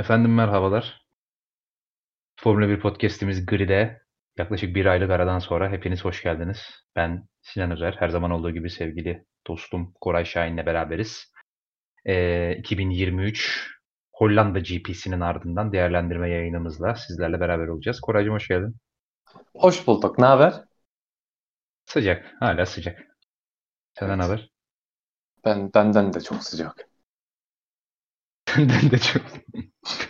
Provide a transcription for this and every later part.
Efendim merhabalar. Formula 1 podcast'imiz Gri'de yaklaşık bir aylık aradan sonra hepiniz hoş geldiniz. Ben Sinan Özer. Her zaman olduğu gibi sevgili dostum Koray Şahin'le beraberiz. Ee, 2023 Hollanda GP'sinin ardından değerlendirme yayınımızla sizlerle beraber olacağız. Koraycığım hoş geldin. Hoş bulduk. Ne haber? Sıcak. Hala sıcak. Senden evet. haber? Ben, benden de çok sıcak. Benden de çok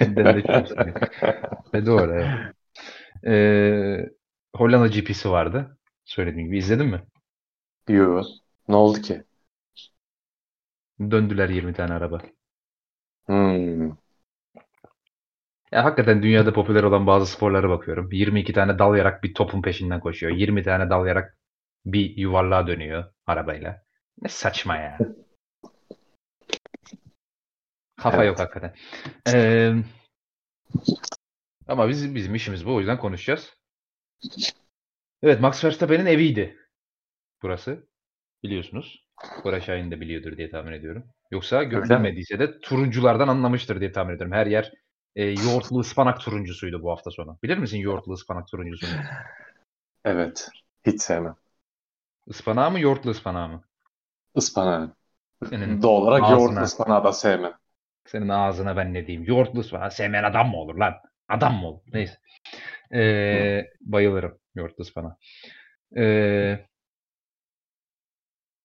Benden de çok. Ve doğru. Evet. Ee, Hollanda GP'si vardı. Söylediğim gibi. izledin mi? Yok. Ne oldu ki? Döndüler 20 tane araba. Hmm. Ya hakikaten dünyada popüler olan bazı sporlara bakıyorum. 22 tane dal yarak bir topun peşinden koşuyor. 20 tane dal yarak bir yuvarlığa dönüyor arabayla. Ne saçma ya. Kafa evet. yok hakikaten. Ee, ama biz, bizim işimiz bu. O yüzden konuşacağız. Evet Max Verstappen'in eviydi. Burası. Biliyorsunuz. Bora Şahin de biliyordur diye tahmin ediyorum. Yoksa görülmediyse de turunculardan anlamıştır diye tahmin ediyorum. Her yer e, yoğurtlu ıspanak turuncusuydu bu hafta sonu. Bilir misin yoğurtlu ıspanak turuncusunu? Evet. Hiç sevmem. Ispanağı mı yoğurtlu ıspanağı mı? Ispanağı. Senin Doğal olarak ağzına, yoğurtlu ıspanağı da sevmem. Senin ağzına ben ne diyeyim? Yoğurtlu ıspanağı sevmeyen adam mı olur lan? Adam mı olur? Neyse. Ee, bayılırım yoğurtlu ıspanağı. Ee,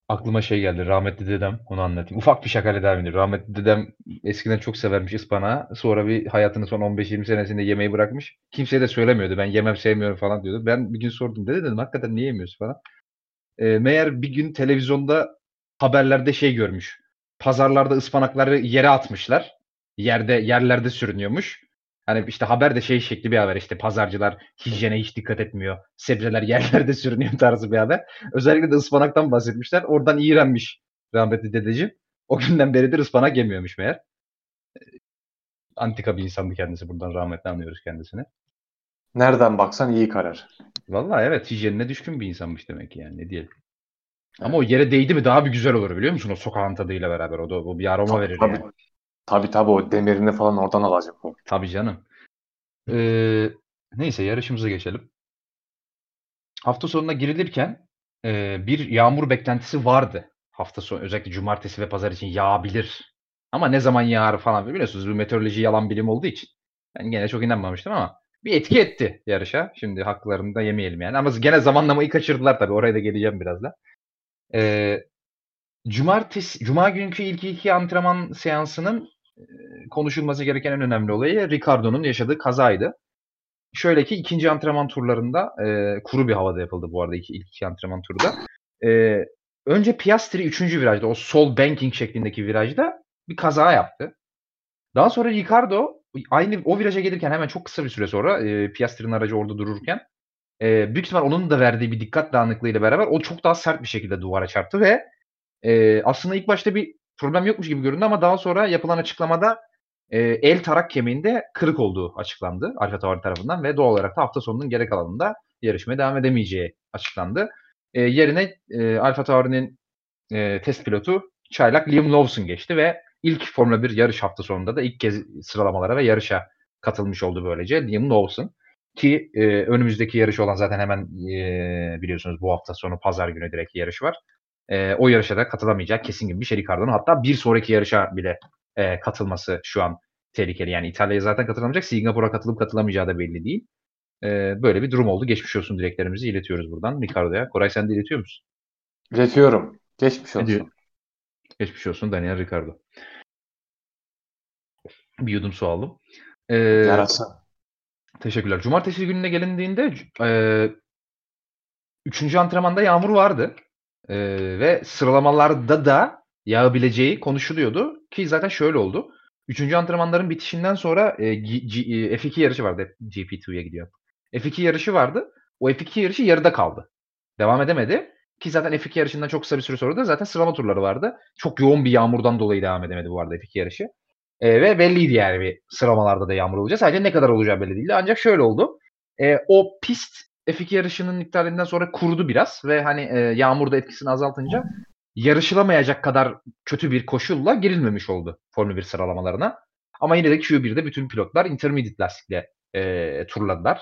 aklıma şey geldi. Rahmetli dedem onu anlatayım. Ufak bir şakayla devam edeyim. Rahmetli dedem eskiden çok severmiş ıspanağı. Sonra bir hayatının son 15-20 senesinde yemeği bırakmış. Kimseye de söylemiyordu. Ben yemem sevmiyorum falan diyordu. Ben bir gün sordum. Dede dedim hakikaten niye yemiyorsun falan. E, meğer bir gün televizyonda haberlerde şey görmüş. Pazarlarda ıspanakları yere atmışlar. Yerde yerlerde sürünüyormuş. Hani işte haber de şey şekli bir haber işte pazarcılar hijyene hiç dikkat etmiyor. Sebzeler yerlerde sürünüyor tarzı bir haber. Özellikle de ıspanaktan bahsetmişler. Oradan iğrenmiş rahmetli dedeciğim. O günden beridir ıspanak yemiyormuş meğer. Antika bir insandı kendisi. Buradan rahmetli anlıyoruz kendisini. Nereden baksan iyi karar. Vallahi evet hijyenine düşkün bir insanmış demek ki yani ne diyelim. Ama o yere değdi mi daha bir güzel olur biliyor musun o sokağın tadıyla beraber o da o bir aroma tabii, verir tabii. yani. Tabii tabii o demirini falan oradan alacak o. Tabii canım. Ee, neyse yarışımıza geçelim. Hafta sonuna girilirken e, bir yağmur beklentisi vardı. Hafta sonu özellikle cumartesi ve pazar için yağabilir. Ama ne zaman yağar falan biliyorsunuz bu meteoroloji yalan bilim olduğu için. Ben gene çok inanmamıştım ama bir etki etti yarışa. Şimdi haklarını da yemeyelim yani. Ama gene zamanlamayı kaçırdılar tabii. Oraya da geleceğim birazdan. Ee, cumartesi, cuma günkü ilk iki antrenman seansının konuşulması gereken en önemli olayı Ricardo'nun yaşadığı kazaydı. Şöyle ki ikinci antrenman turlarında e, kuru bir havada yapıldı bu arada iki, ilk iki antrenman turda. E, önce Piastri üçüncü virajda o sol banking şeklindeki virajda bir kaza yaptı. Daha sonra Ricardo aynı o viraja gelirken hemen çok kısa bir süre sonra e, Piastri'nin aracı orada dururken e, büyük ihtimal onun da verdiği bir dikkat dağınıklığıyla beraber o çok daha sert bir şekilde duvara çarptı ve e, aslında ilk başta bir problem yokmuş gibi göründü ama daha sonra yapılan açıklamada e, el tarak kemiğinde kırık olduğu açıklandı Alfa Tauri tarafından ve doğal olarak da hafta sonunun gerek alanında yarışmaya devam edemeyeceği açıklandı. E, yerine e, Alfa Tauri'nin e, test pilotu çaylak Liam Lawson geçti ve ilk Formula 1 yarış hafta sonunda da ilk kez sıralamalara ve yarışa katılmış oldu böylece Liam Lawson. Ki e, önümüzdeki yarış olan zaten hemen e, biliyorsunuz bu hafta sonu pazar günü direkt yarış var. E, o yarışa da katılamayacak kesin gibi bir şey Ricardo'nun. Hatta bir sonraki yarışa bile e, katılması şu an tehlikeli. Yani İtalya'ya zaten katılamayacak. Singapur'a katılıp katılamayacağı da belli değil. E, böyle bir durum oldu. Geçmiş olsun dileklerimizi iletiyoruz buradan Ricardo'ya. Koray sen de iletiyor musun? İletiyorum. Geçmiş olsun. Ediyor. Geçmiş olsun Daniel Ricardo. Bir yudum su aldım. Ee, Yarasa. Teşekkürler. Cumartesi gününe gelindiğinde e, üçüncü antrenmanda yağmur vardı. E, ve sıralamalarda da yağabileceği konuşuluyordu. Ki zaten şöyle oldu. Üçüncü antrenmanların bitişinden sonra e, G, G, e, F2 yarışı vardı. GP2'ye gidiyor. F2 yarışı vardı. O F2 yarışı yarıda kaldı. Devam edemedi. Ki zaten F2 yarışından çok kısa bir süre sonra da zaten sıralama turları vardı. Çok yoğun bir yağmurdan dolayı devam edemedi bu arada F2 yarışı. E, ve belliydi yani bir sıralamalarda da yağmur olacak. Sadece ne kadar olacağı belli değildi. Ancak şöyle oldu. E, o pist F2 yarışının iptalinden sonra kurudu biraz ve hani e, yağmur da etkisini azaltınca yarışılamayacak kadar kötü bir koşulla girilmemiş oldu Formula 1 sıralamalarına. Ama yine de Q1'de bütün pilotlar intermediate lastikle e, turladılar.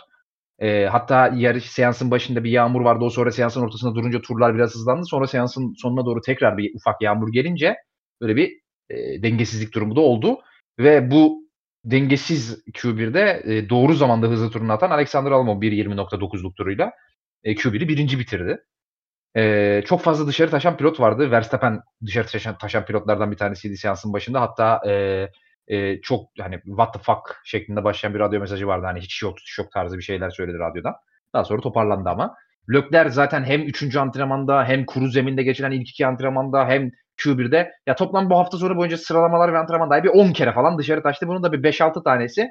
E, hatta yarış seansın başında bir yağmur vardı. O sonra seansın ortasında durunca turlar biraz hızlandı. Sonra seansın sonuna doğru tekrar bir ufak yağmur gelince böyle bir e, dengesizlik durumu da oldu. Ve bu dengesiz Q1'de e, doğru zamanda hızlı turunu atan Alexander Albon 1.20.9'luk turuyla e, Q1'i birinci bitirdi. E, çok fazla dışarı taşan pilot vardı. Verstappen dışarı taşan, taşan pilotlardan bir tanesiydi seansın başında. Hatta e, e, çok hani what the fuck şeklinde başlayan bir radyo mesajı vardı. Hani hiç yok tutuş yok tarzı bir şeyler söyledi radyoda. Daha sonra toparlandı ama. Lökler zaten hem 3. antrenmanda hem kuru zeminde geçiren ilk iki antrenmanda hem Q1'de ya toplam bu hafta sonu boyunca sıralamalar ve antrenmanda bir 10 kere falan dışarı taştı. Bunun da bir 5-6 tanesi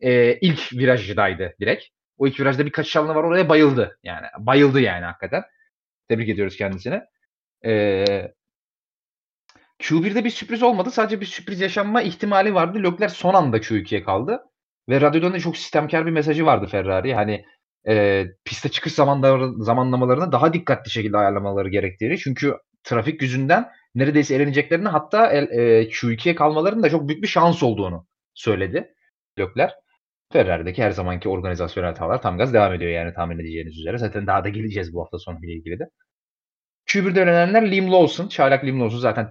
e, ilk virajdaydı direkt. O ilk virajda bir kaçış alanı var oraya bayıldı. Yani bayıldı yani hakikaten. Tebrik ediyoruz kendisine. Ee, Q1'de bir sürpriz olmadı. Sadece bir sürpriz yaşanma ihtimali vardı. Lökler son anda Q2'ye kaldı. Ve radyodan da çok sistemkar bir mesajı vardı Ferrari. Hani e, piste çıkış zamanları, zamanlamalarını daha dikkatli şekilde ayarlamaları gerektiğini. Çünkü trafik yüzünden neredeyse eleneceklerini hatta el, e, Q2'ye kalmalarının da çok büyük bir şans olduğunu söyledi Lökler. Ferrari'deki her zamanki organizasyonel hatalar tam gaz devam ediyor yani tahmin edeceğiniz üzere. Zaten daha da geleceğiz bu hafta sonu ile ilgili de. Q1'de ölenenler Liam Lawson. Çaylak Liam Lawson zaten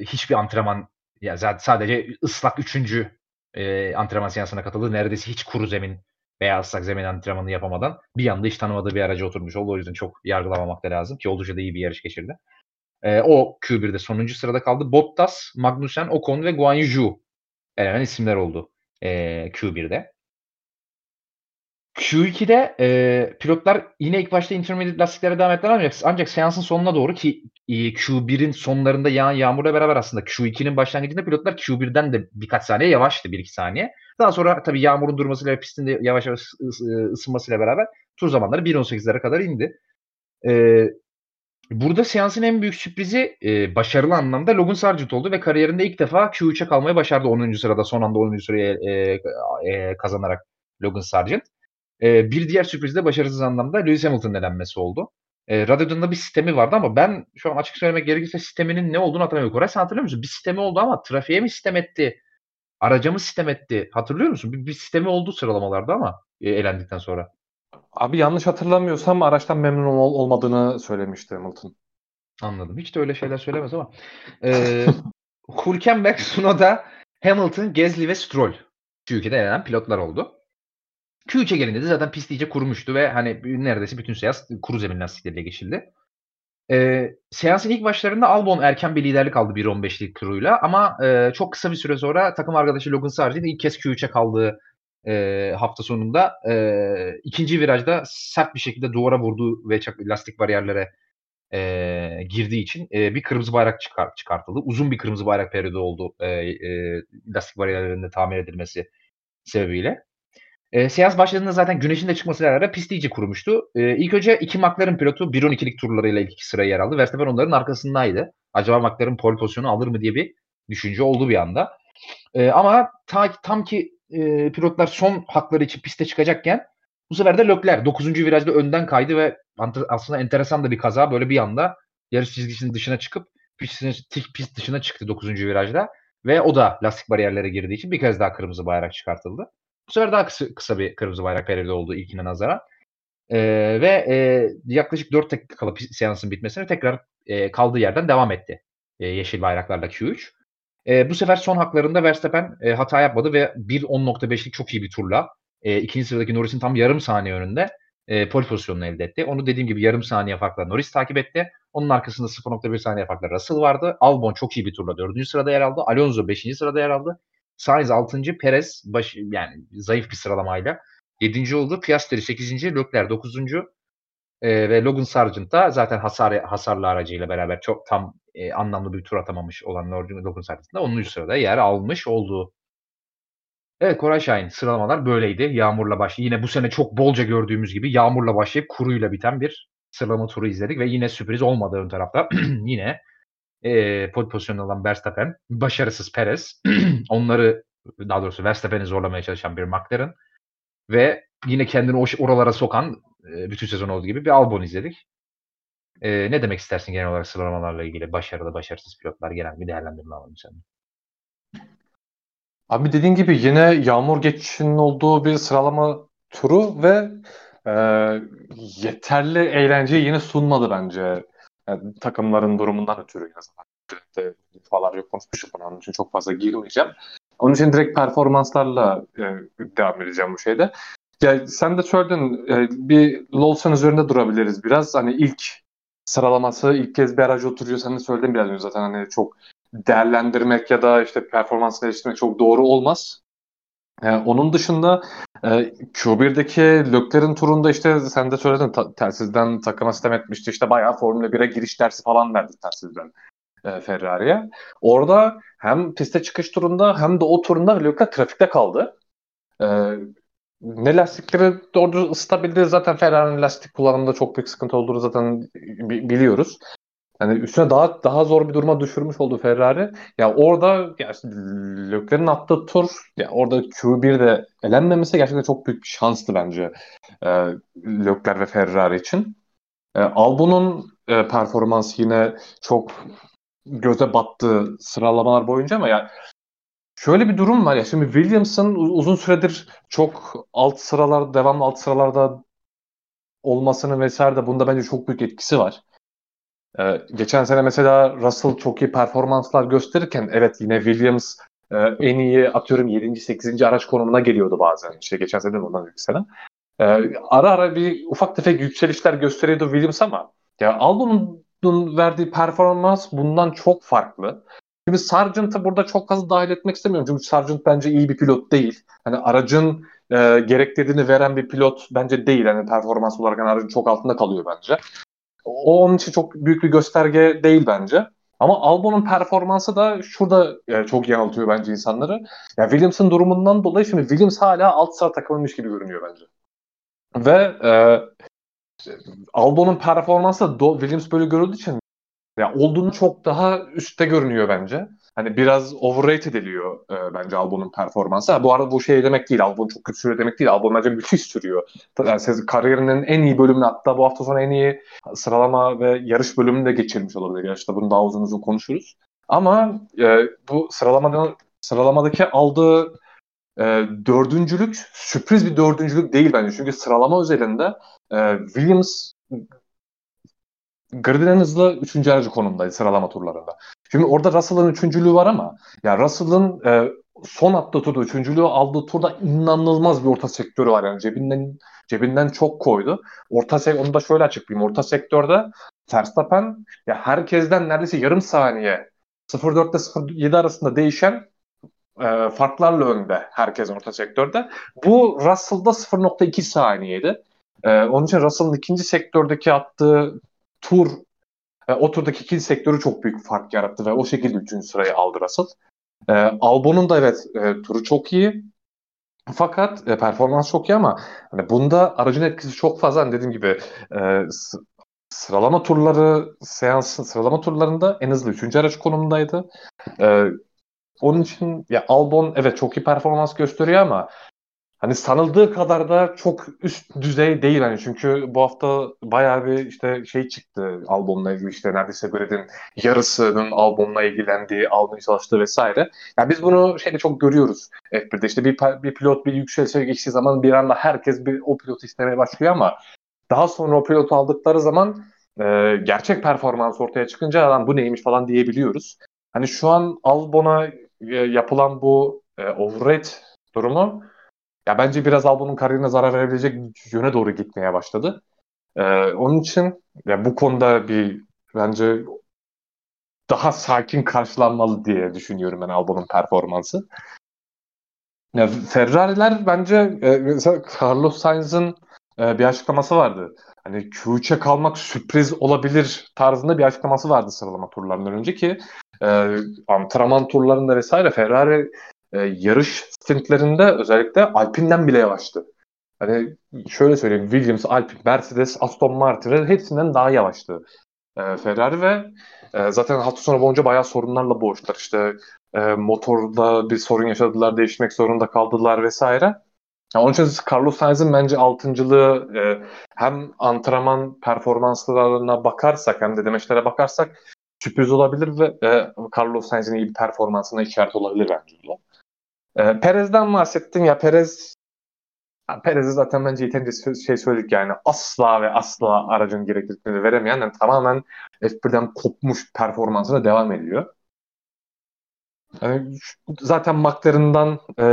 hiçbir antrenman ya zaten sadece ıslak üçüncü e, antrenman seansına katıldı. Neredeyse hiç kuru zemin veya ıslak zemin antrenmanı yapamadan bir anda hiç tanımadığı bir araca oturmuş oldu. O yüzden çok yargılamamak da lazım ki oldukça da iyi bir yarış geçirdi. E, o Q1'de sonuncu sırada kaldı. Bottas, Magnussen, Ocon ve Guan Yu elenen isimler oldu e, Q1'de. Q2'de e, pilotlar yine ilk başta intermediate lastiklere devam ettiler ancak, ancak seansın sonuna doğru ki e, Q1'in sonlarında yağan yağmurla beraber aslında Q2'nin başlangıcında pilotlar Q1'den de birkaç saniye yavaştı 1-2 saniye. Daha sonra tabii yağmurun durmasıyla ve pistin de yavaş yavaş ısınmasıyla beraber tur zamanları 1.18'lere kadar indi. E, burada seansın en büyük sürprizi e, başarılı anlamda Logan Sargent oldu ve kariyerinde ilk defa Q3'e kalmayı başardı 10. sırada son anda 10. sıraya e, e, kazanarak Logan Sargent. E, bir diğer sürpriz de başarısız anlamda Lewis Hamilton'ın elenmesi oldu. E, Radyo'da bir sistemi vardı ama ben şu an açık söylemek gerekirse sisteminin ne olduğunu hatırlamıyorum. Koray sen hatırlıyor musun? Bir sistemi oldu ama trafiğe mi sistem etti? Araca mı sistem etti? Hatırlıyor musun? Bir, bir sistemi oldu sıralamalarda ama e, elendikten sonra. Abi yanlış hatırlamıyorsam araçtan memnun ol- olmadığını söylemişti Hamilton. Anladım. Hiç de öyle şeyler söylemez ama. E, Hülkenberg, Sunoda, Hamilton, Gezli ve Stroll. Q2'de elenen pilotlar oldu. Q3'e gelince de zaten pist iyice kurumuştu ve hani neredeyse bütün seans kuru zemin lastikleriyle geçildi. Ee, seansın ilk başlarında Albon erken bir liderlik aldı 1.15'lik turuyla ama e, çok kısa bir süre sonra takım arkadaşı Logan Sargent ilk kez Q3'e kaldığı e, hafta sonunda e, ikinci virajda sert bir şekilde duvara vurdu ve lastik bariyerlere e, girdiği için e, bir kırmızı bayrak çıkar, çıkartıldı. Uzun bir kırmızı bayrak periyodu oldu e, e, lastik bariyerlerinde tamir edilmesi sebebiyle. E, seans başladığında zaten güneşin de çıkmasıyla beraber pist iyice kurumuştu. E, ilk önce iki McLaren pilotu 1.12'lik turlarıyla ilk sıraya yer aldı. Verstappen onların arkasındaydı. Acaba McLaren pole pozisyonu alır mı diye bir düşünce oldu bir anda. E, ama ta, tam ki e, pilotlar son hakları için piste çıkacakken bu sefer de Lökler 9. virajda önden kaydı ve aslında enteresan da bir kaza. Böyle bir anda yarış çizgisinin dışına çıkıp pist, pist dışına çıktı 9. virajda. Ve o da lastik bariyerlere girdiği için bir kez daha kırmızı bayrak çıkartıldı. Bu sefer daha kısa, kısa bir kırmızı bayrak periyodu oldu ilkine nazaran. E, ve e, yaklaşık 4 dakika kala seansın bitmesine tekrar e, kaldığı yerden devam etti. E, yeşil bayraklarla Q3. E, bu sefer son haklarında Verstappen e, hata yapmadı ve 1.10.5'lik çok iyi bir turla e, ikinci sıradaki Norris'in tam yarım saniye önünde e, pole pozisyonunu elde etti. Onu dediğim gibi yarım saniye farkla Norris takip etti. Onun arkasında 0.1 saniye farkla Russell vardı. Albon çok iyi bir turla 4. sırada yer aldı. Alonso 5. sırada yer aldı. Sainz 6. Perez baş, yani zayıf bir sıralamayla 7. oldu. Piastri 8. Leclerc 9. E, ve Logan Sargent da zaten hasar, hasarlı aracıyla beraber çok tam e, anlamlı bir tur atamamış olan Logan Sargent da 10. sırada yer almış oldu. Evet Koray Şahin sıralamalar böyleydi. Yağmurla başlayıp yine bu sene çok bolca gördüğümüz gibi yağmurla başlayıp kuruyla biten bir sıralama turu izledik ve yine sürpriz olmadı ön tarafta. yine e, pole pozisyonunda olan Verstappen, başarısız Perez, onları daha doğrusu Verstappen'i zorlamaya çalışan bir McLaren ve yine kendini oralara sokan bütün sezon olduğu gibi bir Albon izledik. E, ne demek istersin genel olarak sıralamalarla ilgili başarılı başarısız pilotlar genel bir değerlendirme alalım senin. Abi dediğin gibi yine yağmur geçişinin olduğu bir sıralama turu ve e, yeterli eğlenceyi yine sunmadı bence. Yani takımların durumundan ötürü en azından. De, falarca konuşmuşum bunu. Onun için çok fazla girmeyeceğim. Onun için direkt performanslarla e, devam edeceğim bu şeyde. Ya sen de söyledin e, bir Lawson üzerinde durabiliriz biraz. Hani ilk sıralaması ilk kez bir araca oturuyor. Sen de söyledin biraz önce zaten hani çok değerlendirmek ya da işte performans geliştirmek çok doğru olmaz. Ee, onun dışında e, Q1'deki Lökler'in turunda işte sen de söyledin ta- telsizden takıma sistem etmişti. İşte bayağı Formula 1'e giriş dersi falan verdi telsizden e, Ferrari'ye. Orada hem piste çıkış turunda hem de o turunda Lökler trafikte kaldı. E, ne lastikleri doğru ısıtabildi zaten Ferrari'nin lastik kullanımında çok büyük sıkıntı olduğunu zaten biliyoruz. Yani üstüne daha daha zor bir duruma düşürmüş oldu Ferrari. Ya orada ya işte attığı tur ya orada Q1'de elenmemesi gerçekten çok büyük bir şanstı bence. E, Leclerc ve Ferrari için. E, Albon'un e, performansı yine çok göze battı sıralamalar boyunca ama ya şöyle bir durum var ya şimdi Williams'ın uzun süredir çok alt sıralar devamlı alt sıralarda olmasının vesaire de bunda bence çok büyük etkisi var. Ee, geçen sene mesela Russell çok iyi performanslar gösterirken evet yine Williams e, en iyi atıyorum 7. 8. araç konumuna geliyordu bazen. İşte geçen sene ondan önceki sene. Ee, ara ara bir ufak tefek yükselişler gösteriyordu Williams ama ya Albon'un verdiği performans bundan çok farklı. Şimdi Sargent'ı burada çok fazla dahil etmek istemiyorum. Çünkü Sargent bence iyi bir pilot değil. Hani aracın e, gerektirdiğini veren bir pilot bence değil. Hani performans olarak yani aracın çok altında kalıyor bence. O onun için çok büyük bir gösterge değil bence. Ama Albon'un performansı da şurada yani çok yanıltıyor bence insanları. Ya Williams'ın durumundan dolayı şimdi Williams hala alt sıra takılmış gibi görünüyor bence. Ve e, Albon'un performansı da Williams böyle görüldüğü için ya olduğunu çok daha üstte görünüyor bence. Hani biraz overrated ediliyor e, bence Albon'un performansı. Ha, bu arada bu şey demek değil. Albon çok kötü sürüyor demek değil. Albon bence müthiş sürüyor. Yani siz kariyerinin en iyi bölümünü hatta bu hafta sonu en iyi sıralama ve yarış bölümünü de geçirmiş olabilir. Yarışta bunu daha uzun uzun konuşuruz. Ama e, bu sıralamada sıralamadaki aldığı e, dördüncülük sürpriz bir dördüncülük değil bence. Çünkü sıralama özelinde e, Williams Grid'in en hızlı üçüncü aracı konumdaydı sıralama turlarında. Şimdi orada Russell'ın üçüncülüğü var ama ya Russell'ın e, son attığı turda üçüncülüğü aldığı turda inanılmaz bir orta sektörü var yani cebinden cebinden çok koydu. Orta sek onu da şöyle açıklayayım. Orta sektörde Verstappen ya herkesten neredeyse yarım saniye 0.4 ile 0.7 arasında değişen e, farklarla önde herkes orta sektörde. Bu Russell'da 0.2 saniyeydi. E, onun için Russell'ın ikinci sektördeki attığı tur e, o turdaki ikinci sektörü çok büyük fark yarattı ve o şekilde üçüncü sırayı aldı Russell. E, Albon'un da evet e, turu çok iyi. Fakat e, performans çok iyi ama hani bunda aracın etkisi çok fazla. Hani dediğim gibi e, sıralama turları seans sıralama turlarında en hızlı üçüncü araç konumundaydı. E, onun için ya Albon evet çok iyi performans gösteriyor ama hani sanıldığı kadar da çok üst düzey değil hani çünkü bu hafta bayağı bir işte şey çıktı albümle ilgili işte neredeyse Grid'in yarısının albümle ilgilendiği, almaya çalıştığı vesaire. Yani biz bunu şeyde çok görüyoruz F1'de işte bir, bir pilot bir yükselişe geçtiği zaman bir anda herkes bir o pilotu istemeye başlıyor ama daha sonra o pilotu aldıkları zaman e, gerçek performans ortaya çıkınca adam bu neymiş falan diyebiliyoruz. Hani şu an Albon'a e, yapılan bu e, overrate durumu ya bence biraz Albon'un kariyerine zarar verebilecek yöne doğru gitmeye başladı. Ee, onun için ya bu konuda bir bence daha sakin karşılanmalı diye düşünüyorum ben Albon'un performansı. Ya Ferrari'ler bence e, Carlos Sainz'ın e, bir açıklaması vardı. Hani Q3'e kalmak sürpriz olabilir tarzında bir açıklaması vardı sıralama turlarından önce ki e, antrenman turlarında vesaire Ferrari e, yarış stintlerinde özellikle Alpine'den bile yavaştı. Hani şöyle söyleyeyim Williams, Alpine, Mercedes, Aston Martin hepsinden daha yavaştı e, Ferrari ve e, zaten hafta sonu boyunca bayağı sorunlarla boğuştular. İşte e, motorda bir sorun yaşadılar, değişmek zorunda kaldılar vesaire. Yani onun için Carlos Sainz'in bence altıncılığı e, hem antrenman performanslarına bakarsak hem de demeçlere bakarsak sürpriz olabilir ve e, Carlos Sainz'in iyi bir performansına işaret olabilir bence. E, Perez'den bahsettin ya Perez Perez'i zaten bence yeterince şey söyledik yani asla ve asla aracın gerekliliklerini veremeyen yani tamamen F1'den kopmuş performansına devam ediyor. Yani zaten McLaren'dan e,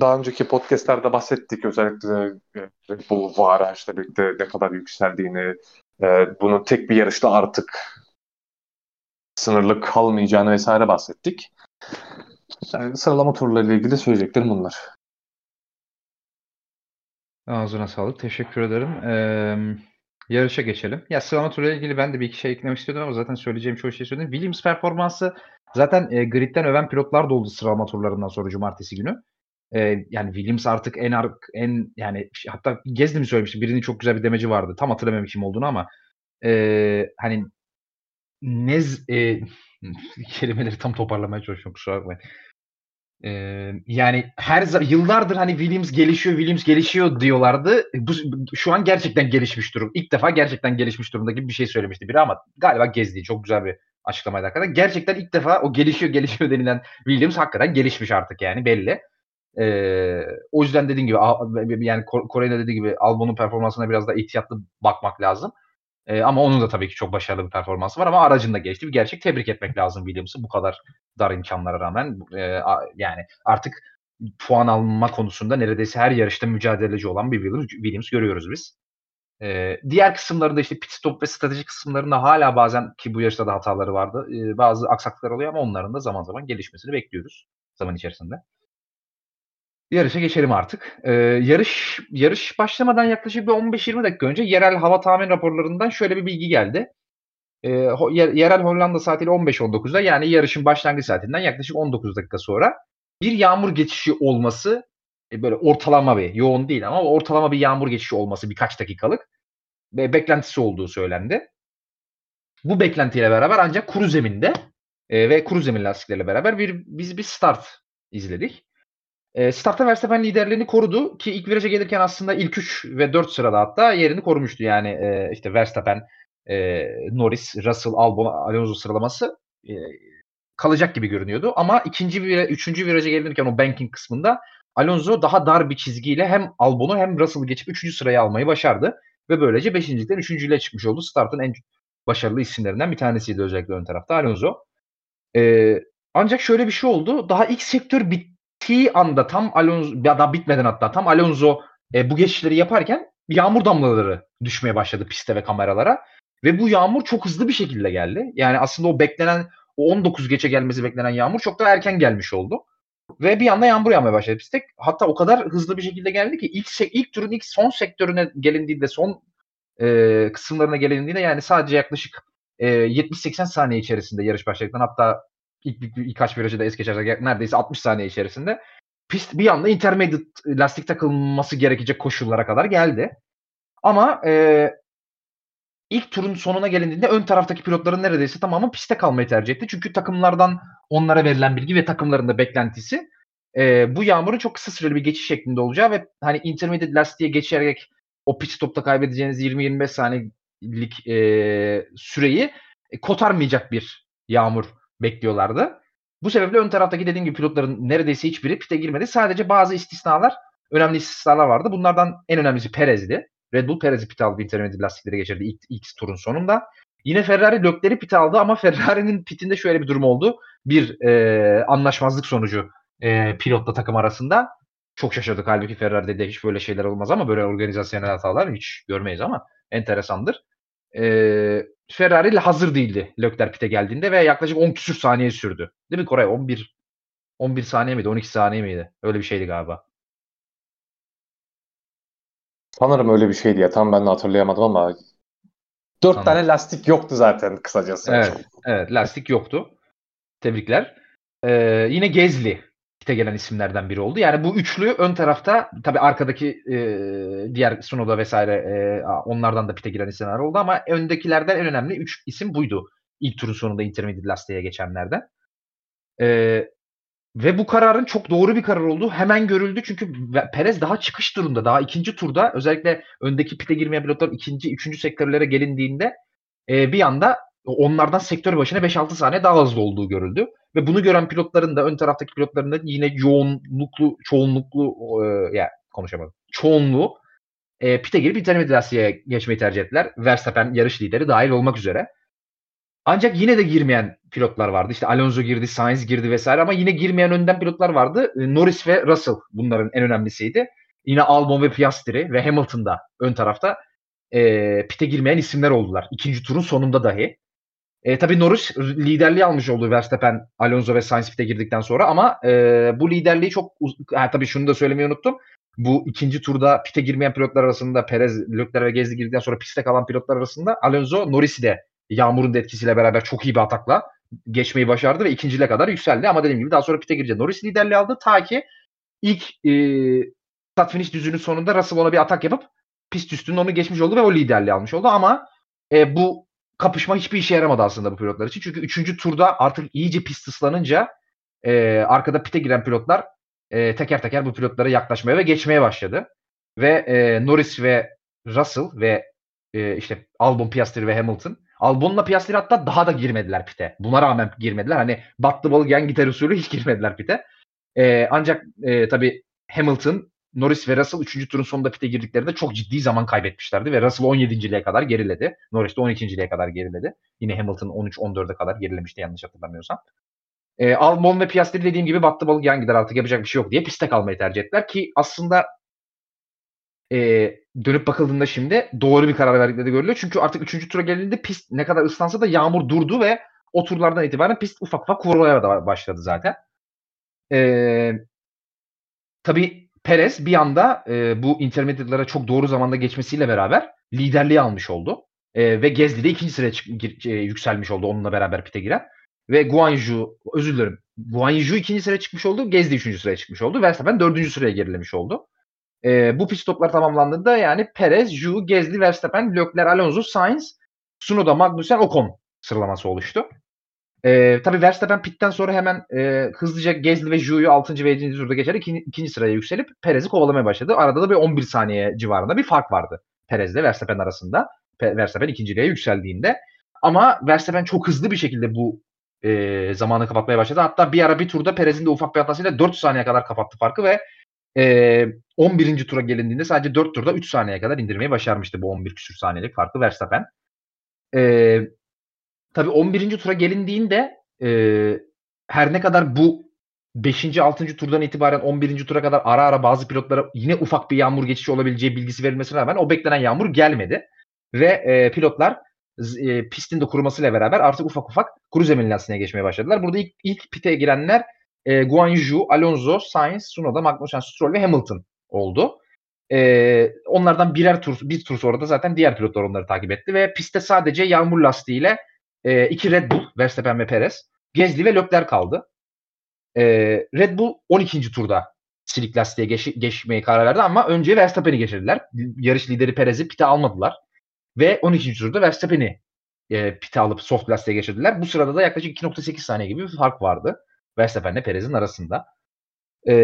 daha önceki podcastlerde bahsettik özellikle e, Red Bull var işte birlikte ne kadar yükseldiğini e, bunun tek bir yarışta artık sınırlı kalmayacağını vesaire bahsettik. Yani sıralama turlarıyla ilgili söyleyeceklerim bunlar. Ağzına sağlık. Teşekkür ederim. Ee, yarışa geçelim. Ya sıralama turuyla ilgili ben de bir iki şey eklemek istiyordum ama zaten söyleyeceğim çoğu şey söyledim. Williams performansı zaten e, gridden öven pilotlar da oldu sıralama turlarından sonra cumartesi günü. E, yani Williams artık en ark en yani hatta Gezdi mi söylemişti birinin çok güzel bir demeci vardı. Tam hatırlamıyorum kim olduğunu ama e, hani nez e, kelimeleri tam toparlamaya çalışıyorum kusura bakmayın. Ee, yani her yıllardır hani Williams gelişiyor, Williams gelişiyor diyorlardı. Bu şu an gerçekten gelişmiş durum. İlk defa gerçekten gelişmiş durumda gibi bir şey söylemişti biri ama galiba gezdi. Çok güzel bir açıklamaydı hakikaten. Gerçekten ilk defa o gelişiyor, gelişiyor denilen Williams hakikaten gelişmiş artık yani belli. Ee, o yüzden dediğim gibi yani Kore'de dediği gibi Albon'un performansına biraz da ihtiyatlı bakmak lazım. E, ama onun da tabii ki çok başarılı bir performansı var ama aracında geçti. Bir gerçek tebrik etmek lazım Williams'ı bu kadar dar imkanlara rağmen. E, yani artık puan alma konusunda neredeyse her yarışta mücadeleci olan bir Williams, Williams görüyoruz biz. E, diğer kısımlarında işte pit stop ve strateji kısımlarında hala bazen ki bu yarışta da hataları vardı. E, bazı aksaklıklar oluyor ama onların da zaman zaman gelişmesini bekliyoruz zaman içerisinde. Yarışa geçelim artık. Ee, yarış yarış başlamadan yaklaşık bir 15-20 dakika önce yerel hava tahmin raporlarından şöyle bir bilgi geldi. Ee, yerel Hollanda saatiyle 15-19'da yani yarışın başlangıç saatinden yaklaşık 19 dakika sonra bir yağmur geçişi olması e, böyle ortalama bir yoğun değil ama ortalama bir yağmur geçişi olması birkaç dakikalık ve beklentisi olduğu söylendi. Bu beklentiyle beraber ancak kuru zeminde e, ve kuru zemin lastikleriyle beraber bir biz bir start izledik. E, startta Verstappen liderliğini korudu ki ilk viraja gelirken aslında ilk 3 ve 4 sırada hatta yerini korumuştu. Yani e, işte Verstappen, e, Norris, Russell, Albon, Alonso sıralaması e, kalacak gibi görünüyordu. Ama ikinci ve üçüncü viraja gelirken o banking kısmında Alonso daha dar bir çizgiyle hem Albon'u hem Russell'ı geçip üçüncü sırayı almayı başardı. Ve böylece beşincilikten üçüncüyle çıkmış oldu. Startın en başarılı isimlerinden bir tanesiydi özellikle ön tarafta Alonso. Ee, ancak şöyle bir şey oldu. Daha ilk sektör bitti bittiği anda tam Alonso ya da bitmeden hatta tam Alonso e, bu geçişleri yaparken yağmur damlaları düşmeye başladı piste ve kameralara. Ve bu yağmur çok hızlı bir şekilde geldi. Yani aslında o beklenen o 19 geçe gelmesi beklenen yağmur çok daha erken gelmiş oldu. Ve bir anda yağmur yağmaya başladı pistte. Hatta o kadar hızlı bir şekilde geldi ki ilk ilk turun ilk son sektörüne gelindiğinde son e, kısımlarına gelindiğinde yani sadece yaklaşık e, 70-80 saniye içerisinde yarış başladıktan hatta ilk bir, birkaç virajı da es geçersek neredeyse 60 saniye içerisinde pist bir anda intermediate lastik takılması gerekecek koşullara kadar geldi. Ama e, ilk turun sonuna gelindiğinde ön taraftaki pilotların neredeyse tamamı piste kalmayı tercih etti. Çünkü takımlardan onlara verilen bilgi ve takımların da beklentisi e, bu yağmurun çok kısa süreli bir geçiş şeklinde olacağı ve hani intermediate lastiğe geçerek o pit stopta kaybedeceğiniz 20-25 saniyelik e, süreyi e, kotarmayacak bir yağmur bekliyorlardı. Bu sebeple ön taraftaki dediğim gibi pilotların neredeyse hiçbiri pite girmedi. Sadece bazı istisnalar, önemli istisnalar vardı. Bunlardan en önemlisi Perez'di. Red Bull Perez'i pit aldı, intermediate lastikleri geçirdi ilk, ilk turun sonunda. Yine Ferrari Lökler'i pit aldı ama Ferrari'nin pitinde şöyle bir durum oldu. Bir e, anlaşmazlık sonucu e, pilotla takım arasında. Çok şaşırdık halbuki Ferrari'de de hiç böyle şeyler olmaz ama böyle organizasyonel hatalar hiç görmeyiz ama enteresandır. E, Ferrari hazır değildi Leclerc pite geldiğinde ve yaklaşık 10 küsür saniye sürdü. Değil mi Koray? 11 11 saniye miydi? 12 saniye miydi? Öyle bir şeydi galiba. Sanırım öyle bir şeydi ya. Tam ben de hatırlayamadım ama 4 Sanırım. tane lastik yoktu zaten kısacası. Evet, evet lastik yoktu. Tebrikler. Ee, yine Gezli pite gelen isimlerden biri oldu. Yani bu üçlü ön tarafta tabii arkadaki e, diğer Sunoda vesaire e, onlardan da pite giren isimler oldu ama öndekilerden en önemli üç isim buydu. İlk turun sonunda intermediate lastiğe geçenlerden. E, ve bu kararın çok doğru bir karar olduğu hemen görüldü. Çünkü Perez daha çıkış durumda. Daha ikinci turda özellikle öndeki pite girmeyen pilotlar ikinci, üçüncü sektörlere gelindiğinde e, bir anda onlardan sektör başına 5-6 saniye daha hızlı olduğu görüldü. Ve bunu gören pilotların da ön taraftaki pilotların da yine yoğunluklu, çoğunluklu e, ya konuşamadım. Çoğunluğu e, pite girip intermediasya'ya geçmeyi tercih ettiler. Verstappen yarış lideri dahil olmak üzere. Ancak yine de girmeyen pilotlar vardı. İşte Alonso girdi, Sainz girdi vesaire ama yine girmeyen önden pilotlar vardı. E, Norris ve Russell bunların en önemlisiydi. Yine Albon ve Piastri ve Hamilton da ön tarafta e, pite girmeyen isimler oldular. İkinci turun sonunda dahi. E, tabii Norris liderliği almış oldu Verstappen, Alonso ve Sainz pite girdikten sonra ama e, bu liderliği çok ha, tabii şunu da söylemeyi unuttum. Bu ikinci turda pite girmeyen pilotlar arasında Perez, Leclerc ve Gezdi girdikten sonra piste kalan pilotlar arasında Alonso Norris'i de Yağmur'un da etkisiyle beraber çok iyi bir atakla geçmeyi başardı ve ikinciliğe kadar yükseldi. Ama dediğim gibi daha sonra pite girince Norris liderliği aldı. Ta ki ilk e, start finish düzünün sonunda Russell ona bir atak yapıp pist üstünde onu geçmiş oldu ve o liderliği almış oldu. Ama e, bu kapışma hiçbir işe yaramadı aslında bu pilotlar için. Çünkü üçüncü turda artık iyice pist ıslanınca e, arkada pite giren pilotlar e, teker teker bu pilotlara yaklaşmaya ve geçmeye başladı. Ve e, Norris ve Russell ve e, işte Albon, Piastri ve Hamilton Albon'la Piastri hatta daha da girmediler pite. Buna rağmen girmediler. Hani battı balık yan gitar usulü hiç girmediler pite. E, ancak e, tabii Hamilton, Norris ve Russell 3. turun sonunda pite girdiklerinde çok ciddi zaman kaybetmişlerdi ve Russell 17.liğe kadar geriledi. Norris de 12.liğe kadar geriledi. Yine Hamilton 13-14'e kadar gerilemişti yanlış hatırlamıyorsam. E, Albon ve Piastri dediğim gibi battı balık yan gider artık yapacak bir şey yok diye piste kalmayı tercih ettiler ki aslında e, dönüp bakıldığında şimdi doğru bir karar verdikleri görülüyor. Çünkü artık 3. tura geldiğinde pist ne kadar ıslansa da yağmur durdu ve o turlardan itibaren pist ufak ufak kurulmaya başladı zaten. E, tabii Perez bir anda e, bu intermediate'lara çok doğru zamanda geçmesiyle beraber liderliği almış oldu. E, ve Gezli de ikinci sıraya e, yükselmiş oldu onunla beraber pite giren. Ve Guanyu, özür dilerim. Guanyu ikinci sıraya çıkmış oldu. Gezdi üçüncü sıraya çıkmış oldu. Verstappen dördüncü sıraya gerilemiş oldu. E, bu pit stoplar tamamlandığında yani Perez, Ju, Gezli, Verstappen, Leclerc, Alonso, Sainz, Tsunoda, Magnussen, Ocon sıralaması oluştu. E, tabii Verstappen pitten sonra hemen e, hızlıca Gezli ve Ju'yu 6. ve 7. turda geçerek ikinci, sıraya yükselip Perez'i kovalamaya başladı. Arada da bir 11 saniye civarında bir fark vardı Perez ile Verstappen arasında. Verstappen ikinciliğe yükseldiğinde. Ama Verstappen çok hızlı bir şekilde bu e, zamanı kapatmaya başladı. Hatta bir ara bir turda Perez'in de ufak bir hatasıyla 4 saniye kadar kapattı farkı ve e, 11. tura gelindiğinde sadece 4 turda 3 saniyeye kadar indirmeyi başarmıştı bu 11 küsür saniyelik farkı Verstappen. E, tabii 11. tura gelindiğinde e, her ne kadar bu 5. 6. turdan itibaren 11. tura kadar ara ara bazı pilotlara yine ufak bir yağmur geçişi olabileceği bilgisi verilmesine rağmen o beklenen yağmur gelmedi. Ve e, pilotlar e, pistin de kurumasıyla beraber artık ufak ufak kuru zemin lastiğine geçmeye başladılar. Burada ilk, ilk pite girenler e, Guan Yu, Alonso, Sainz, Tsunoda, Magnussen, Stroll ve Hamilton oldu. E, onlardan birer tur, bir tur sonra da zaten diğer pilotlar onları takip etti ve pistte sadece yağmur lastiğiyle e, iki Red Bull, Verstappen ve Perez, Gezli ve Leclerc kaldı. E, Red Bull 12. turda silik lastiğe geç, geçmeye karar verdi ama önce Verstappen'i geçirdiler. Yarış lideri Perez'i pite almadılar. Ve 12. turda Verstappen'i e, pite alıp soft lastiğe geçirdiler. Bu sırada da yaklaşık 2.8 saniye gibi bir fark vardı. Verstappen ile Perez'in arasında. E,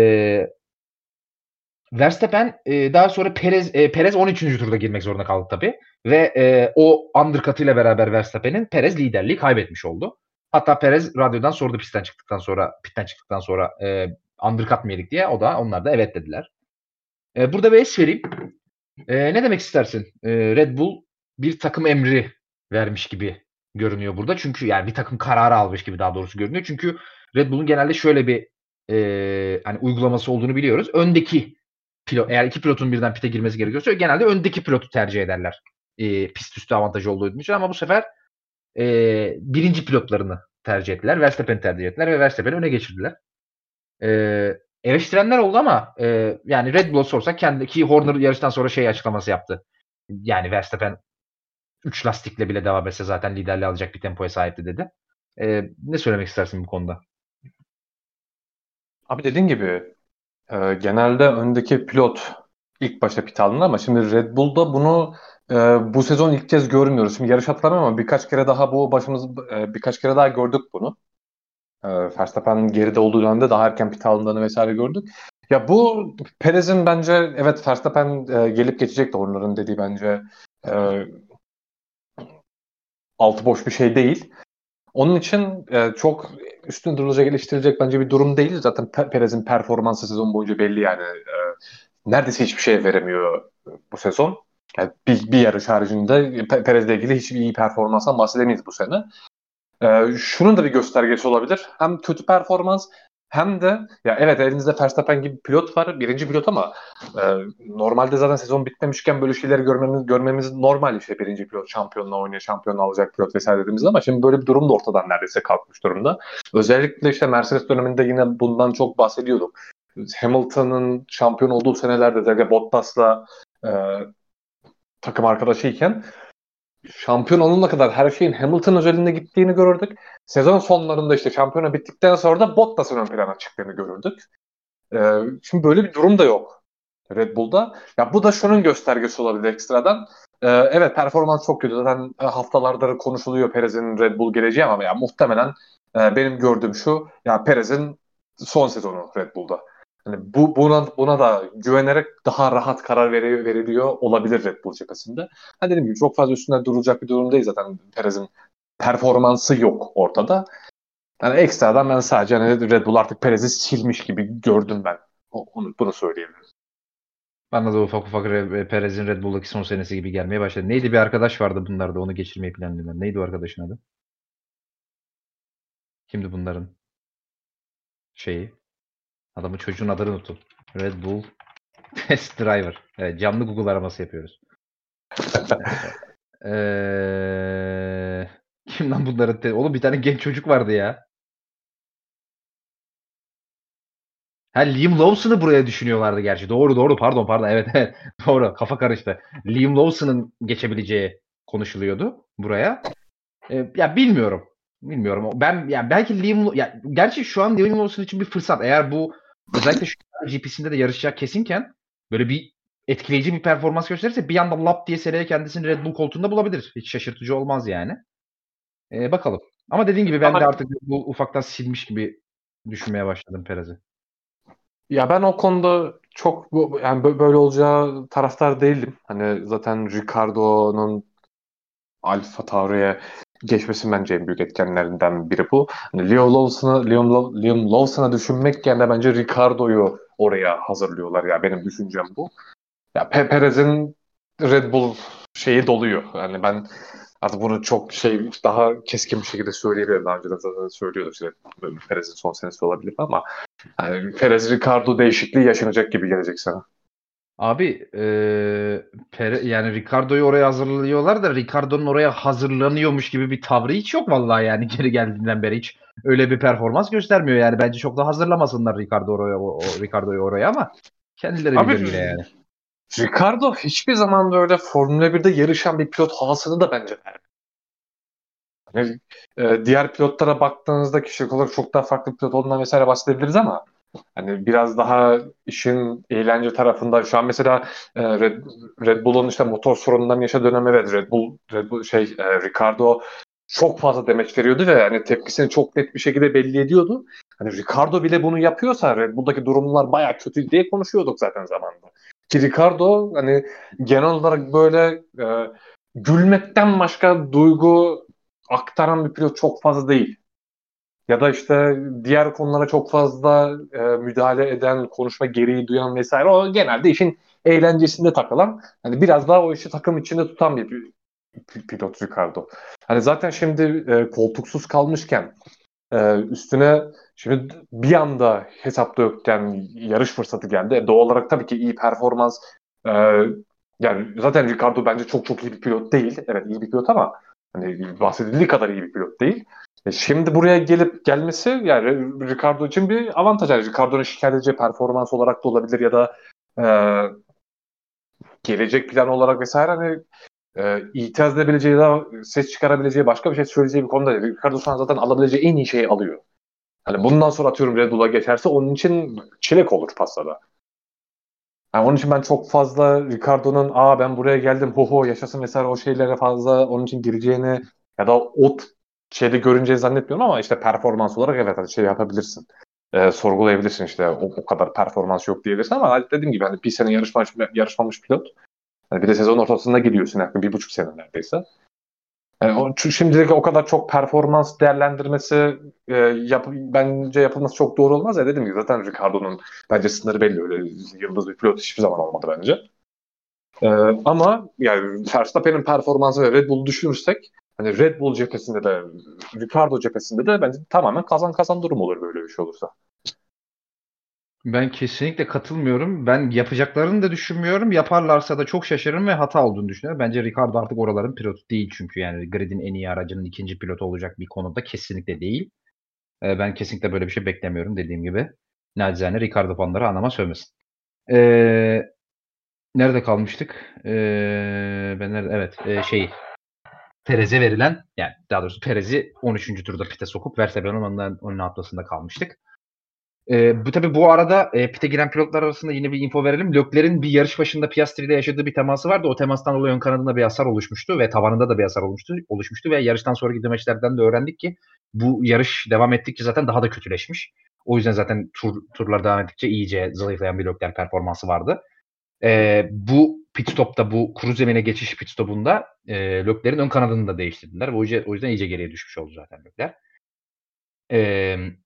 Verstappen e, daha sonra Perez e, Perez 13. turda girmek zorunda kaldı tabii. Ve e, o undercut'ıyla beraber Verstappen'in Perez liderliği kaybetmiş oldu. Hatta Perez radyodan sordu pistten çıktıktan sonra pitten çıktıktan sonra e, undercut mı yedik diye. O da onlar da evet dediler. E, burada bir es vereyim. E, ne demek istersin? E, Red Bull bir takım emri vermiş gibi görünüyor burada. Çünkü yani bir takım kararı almış gibi daha doğrusu görünüyor. Çünkü Red Bull'un genelde şöyle bir e, hani uygulaması olduğunu biliyoruz. Öndeki pilot eğer iki pilotun birden pite girmesi gerekiyorsa genelde öndeki pilotu tercih ederler. E, pist üstü avantajı olduğu için ama bu sefer e, birinci pilotlarını tercih ettiler. Verstappen'i tercih ettiler ve Verstappen'i öne geçirdiler. E, eleştirenler oldu ama e, yani Red Bull'a sorsak kendi ki Horner yarıştan sonra şey açıklaması yaptı. Yani Verstappen 3 lastikle bile devam etse zaten liderliği alacak bir tempoya sahipti dedi. E, ne söylemek istersin bu konuda? Abi dediğin gibi e, genelde öndeki pilot ilk başta pit alınır ama şimdi Red Bull'da bunu e, bu sezon ilk kez görmüyoruz. Şimdi yarış hatırlamıyorum ama birkaç kere daha bu başımız e, birkaç kere daha gördük bunu. E, Verstappen geride olduğu dönemde daha erken pit alındığını vesaire gördük. Ya bu Perez'in bence evet Verstappen e, gelip geçecek de onların dediği bence e, altı boş bir şey değil. Onun için e, çok üstün durulacak, eleştirilecek bence bir durum değil. Zaten Perez'in performansı sezon boyunca belli yani. E, neredeyse hiçbir şey veremiyor bu sezon. Yani bir, bir yarış haricinde Perez'le ilgili hiçbir iyi performansdan bahsedemeyiz bu sene. Ee, şunun da bir göstergesi olabilir. Hem kötü performans hem de ya evet elinizde Verstappen gibi pilot var. Birinci pilot ama e, normalde zaten sezon bitmemişken böyle şeyleri görmemiz, görmemiz normal işte birinci pilot şampiyonla oynuyor, şampiyonla alacak pilot vesaire dediğimizde ama şimdi böyle bir durum da ortadan neredeyse kalkmış durumda. Özellikle işte Mercedes döneminde yine bundan çok bahsediyorduk. Hamilton'ın şampiyon olduğu senelerde özellikle Bottas'la e, takım arkadaşıyken şampiyon olana kadar her şeyin Hamilton özelinde gittiğini görürdük. Sezon sonlarında işte şampiyona bittikten sonra da Bottas'ın ön plana çıktığını görürdük. Ee, şimdi böyle bir durum da yok Red Bull'da. Ya bu da şunun göstergesi olabilir ekstradan. Ee, evet performans çok kötü. Zaten e, haftalardır konuşuluyor Perez'in Red Bull geleceği ama ya muhtemelen e, benim gördüğüm şu ya Perez'in son sezonu Red Bull'da. Hani bu buna buna da güvenerek daha rahat karar veriyor, veriliyor olabilir Red Bull cephesinde. Ha dediğim gibi çok fazla üstünde durulacak bir durum değil zaten Perez'in performansı yok ortada. Yani ekstradan ben sadece hani Red Bull artık Perez'i silmiş gibi gördüm ben. Onu, bunu söyleyebilirim. Bana da ufak ufak Perez'in Red Bull'daki son senesi gibi gelmeye başladı. Neydi bir arkadaş vardı bunlarda onu geçirmeyi planlayan. Neydi o arkadaşın adı? Kimdi bunların şeyi? Adamın çocuğun adını unuttum. Red Bull Test Driver. Evet, canlı Google araması yapıyoruz. ee, kim lan bunların? Te- Oğlum bir tane genç çocuk vardı ya. Ha Liam Lawson'ı buraya düşünüyorlardı gerçi. Doğru doğru pardon pardon evet evet doğru kafa karıştı. Liam Lawson'ın geçebileceği konuşuluyordu buraya. Ee, ya bilmiyorum. Bilmiyorum. Ben yani belki Liam ya gerçi şu an Liam Lawson için bir fırsat. Eğer bu özellikle şu GP'sinde de yarışacak kesinken böyle bir etkileyici bir performans gösterirse bir anda lap diye seneye kendisini Red Bull koltuğunda bulabilir. Hiç şaşırtıcı olmaz yani. Ee, bakalım. Ama dediğim gibi ben Ama... de artık bu ufaktan silmiş gibi düşünmeye başladım Perez'i. Ya ben o konuda çok yani böyle olacağı taraftar değilim. Hani zaten Ricardo'nun Alfa Tauri'ye geçmesi bence en büyük etkenlerinden biri bu. Hani Liam Lawson'ı Liam, Liam Lawson'a düşünmek yerine bence Ricardo'yu oraya hazırlıyorlar ya benim düşüncem bu. Ya Pe Perez'in Red Bull şeyi doluyor. Yani ben artık bunu çok şey daha keskin bir şekilde söyleyebilirim. Daha önce de zaten söylüyorduk işte Perez'in son senesi olabilir ama yani Perez Ricardo değişikliği yaşanacak gibi gelecek sana. Abi e, Pere, yani Ricardo'yu oraya hazırlıyorlar da Ricardo'nun oraya hazırlanıyormuş gibi bir tavrı hiç yok vallahi yani geri geldiğinden beri hiç öyle bir performans göstermiyor yani bence çok da hazırlamasınlar Ricardo oraya o, o Ricardo'yu oraya ama kendileri Abi, bilir yine yani. Ricardo hiçbir zaman böyle Formula 1'de yarışan bir pilot havasını da bence vermiyor. Yani, e, diğer pilotlara baktığınızda kişilik olarak çok daha farklı pilot olduğundan vesaire bahsedebiliriz ama Hani biraz daha işin eğlence tarafında şu an mesela e, Red, Red Bull'un işte motor sorunundan yaşadığı dönem evet Red Bull, Red Bull şey e, Ricardo çok fazla demeç veriyordu ve hani tepkisini çok net bir şekilde belli ediyordu. Hani Ricardo bile bunu yapıyorsa Red Bull'daki durumlar baya kötü diye konuşuyorduk zaten zamanında. Ki Ricardo hani genel olarak böyle e, gülmekten başka duygu aktaran bir pilot çok fazla değil ya da işte diğer konulara çok fazla e, müdahale eden, konuşma gereği duyan vesaire o genelde işin eğlencesinde takılan hani biraz daha o işi takım içinde tutan bir pilot Ricardo. Hani zaten şimdi e, koltuksuz kalmışken e, üstüne şimdi bir anda hesapta yokken yarış fırsatı geldi. E, doğal olarak tabii ki iyi performans e, yani zaten Ricardo bence çok çok iyi bir pilot değil. Evet iyi bir pilot ama hani bahsedildiği kadar iyi bir pilot değil. E şimdi buraya gelip gelmesi yani Ricardo için bir avantaj. Yani Ricardo'nun şikayet edeceği performans olarak da olabilir ya da e, gelecek plan olarak vesaire hani e, itiraz edebileceği ya ses çıkarabileceği başka bir şey söyleyeceği bir konuda değil. Ricardo şu an zaten alabileceği en iyi şeyi alıyor. Hani bundan sonra atıyorum Red Bull'a geçerse onun için çilek olur pastada. Yani onun için ben çok fazla Ricardo'nun aa ben buraya geldim ho ho yaşasın vesaire o şeylere fazla onun için gireceğini ya da o şeyde görüneceğini zannetmiyorum ama işte performans olarak evet hani şey yapabilirsin. E, sorgulayabilirsin işte o, o kadar performans yok diyebilirsin ama dediğim gibi hani bir sene yarışmamış, yarışmamış pilot. Yani bir de sezon ortasında gidiyorsun yaklaşık bir buçuk sene neredeyse. Yani o, çünkü şimdilik o kadar çok performans değerlendirmesi e, yap, bence yapılması çok doğru olmaz ya dedim ki zaten Ricardo'nun bence sınırı belli öyle yıldız bir pilot hiçbir zaman olmadı bence. E, ama yani Verstappen'in performansı ve Red Bull'u düşünürsek hani Red Bull cephesinde de Ricardo cephesinde de bence tamamen kazan kazan durum olur böyle bir şey olursa. Ben kesinlikle katılmıyorum. Ben yapacaklarını da düşünmüyorum. Yaparlarsa da çok şaşırırım ve hata olduğunu düşünüyorum. Bence Ricardo artık oraların pilotu değil çünkü yani gridin en iyi aracının ikinci pilotu olacak bir konuda kesinlikle değil. Ee, ben kesinlikle böyle bir şey beklemiyorum dediğim gibi. Nacizane Ricardo fanları anama sövmesin. Ee, nerede kalmıştık? Ee, ben nerede? Evet, e, şey Perez'e verilen yani daha doğrusu Perez'i 13. turda pite sokup Verstappen'in ondan önüne atmasında kalmıştık. E, bu tabi bu arada e, pite giren pilotlar arasında yine bir info verelim. Lökler'in bir yarış başında Piastri ile yaşadığı bir teması vardı. O temastan dolayı ön kanadında bir hasar oluşmuştu ve tavanında da bir hasar olmuştu. oluşmuştu ve yarıştan sonraki demeçlerden de öğrendik ki bu yarış devam ettikçe zaten daha da kötüleşmiş. O yüzden zaten tur, turlar devam ettikçe iyice zayıflayan bir Lökler performansı vardı. E, bu pit stopta bu kuru zemine geçiş pit stopunda e, Lökler'in ön kanadını da değiştirdiler. O yüzden, o yüzden iyice geriye düşmüş oldu zaten Lökler. Eee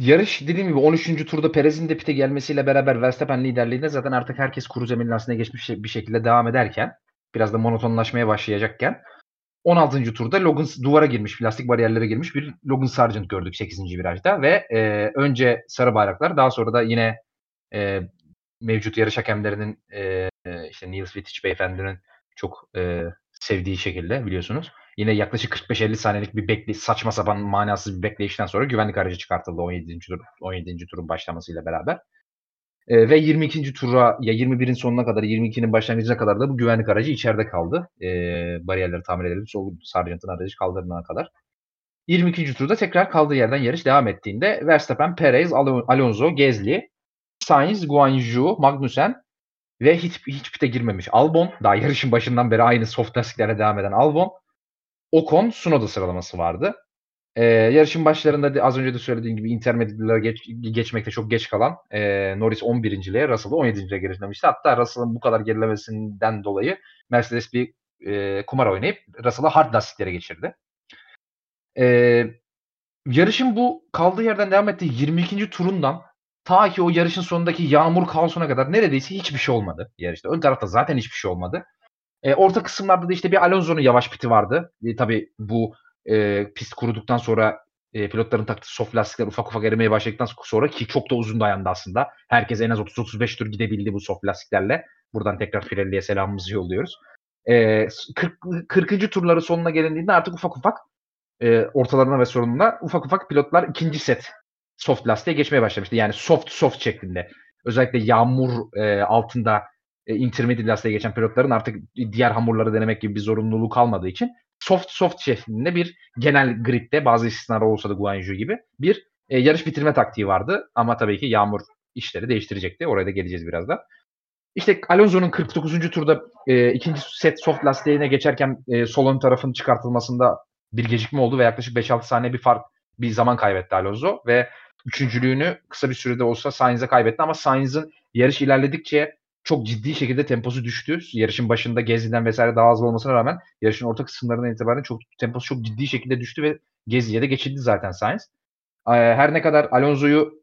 yarış dediğim gibi 13. turda Perez'in de pite gelmesiyle beraber Verstappen liderliğinde zaten artık herkes kuru zemin lastiğine geçmiş bir şekilde devam ederken biraz da monotonlaşmaya başlayacakken 16. turda Logan duvara girmiş, lastik bariyerlere girmiş bir Logan Sargent gördük 8. virajda ve e, önce sarı bayraklar daha sonra da yine e, mevcut yarış hakemlerinin e, işte Neil Wittich beyefendinin çok e, sevdiği şekilde biliyorsunuz Yine yaklaşık 45-50 saniyelik bir bekle saçma sapan manasız bir bekleyişten sonra güvenlik aracı çıkartıldı 17. tur 17. turun başlamasıyla beraber. E, ve 22. tura ya 21'in sonuna kadar 22'nin başlangıcına kadar da bu güvenlik aracı içeride kaldı. E, bariyerleri tamir edilip sol Sargent'ın aracı kaldırılana kadar. 22. turda tekrar kaldığı yerden yarış devam ettiğinde Verstappen, Perez, Alonso, Gezli, Sainz, Guanyu, Magnussen ve hiç, hiç pite girmemiş Albon. Daha yarışın başından beri aynı soft lastiklerle devam eden Albon. Ocon Sunoda sıralaması vardı. Ee, yarışın başlarında az önce de söylediğim gibi intermediate'lere geç, geçmekte çok geç kalan e, Norris 11.liğe Russell'ı 17.liğe gerilemişti. Hatta Russell'ın bu kadar gerilemesinden dolayı Mercedes bir e, kumar oynayıp Russell'ı hard lastiklere geçirdi. E, yarışın bu kaldığı yerden devam ettiği 22. turundan ta ki o yarışın sonundaki yağmur kaosuna kadar neredeyse hiçbir şey olmadı yarışta. Ön tarafta zaten hiçbir şey olmadı. E, orta kısımlarda da işte bir Alonso'nun yavaş piti vardı. E, tabii bu e, pist kuruduktan sonra e, pilotların taktığı soft lastikler ufak ufak erimeye başladıktan sonra ki çok da uzun dayandı aslında. Herkes en az 30-35 tur gidebildi bu soft lastiklerle. Buradan tekrar Pirelli'ye selamımızı yolluyoruz. E, 40, 40. turları sonuna gelindiğinde artık ufak ufak e, ortalarına ve sonunda ufak ufak pilotlar ikinci set soft lastiğe geçmeye başlamıştı. Yani soft soft şeklinde. Özellikle yağmur e, altında e, intermediate lastiğe geçen pilotların artık diğer hamurları denemek gibi bir zorunluluğu kalmadığı için soft soft şeklinde bir genel gridde bazı istisnalar olsa da Guanyu gibi bir e, yarış bitirme taktiği vardı. Ama tabii ki yağmur işleri değiştirecekti. Oraya da geleceğiz birazdan. İşte Alonso'nun 49. turda e, ikinci set soft lastiğine geçerken e, sol ön çıkartılmasında bir gecikme oldu ve yaklaşık 5-6 saniye bir fark bir zaman kaybetti Alonso ve üçüncülüğünü kısa bir sürede olsa Sainz'e kaybetti ama Sainz'ın yarış ilerledikçe çok ciddi şekilde temposu düştü. Yarışın başında Gezi'den vesaire daha az olmasına rağmen yarışın orta kısımlarından itibaren çok temposu çok ciddi şekilde düştü ve Gezi'ye de geçildi zaten Sainz. Ee, her ne kadar Alonso'yu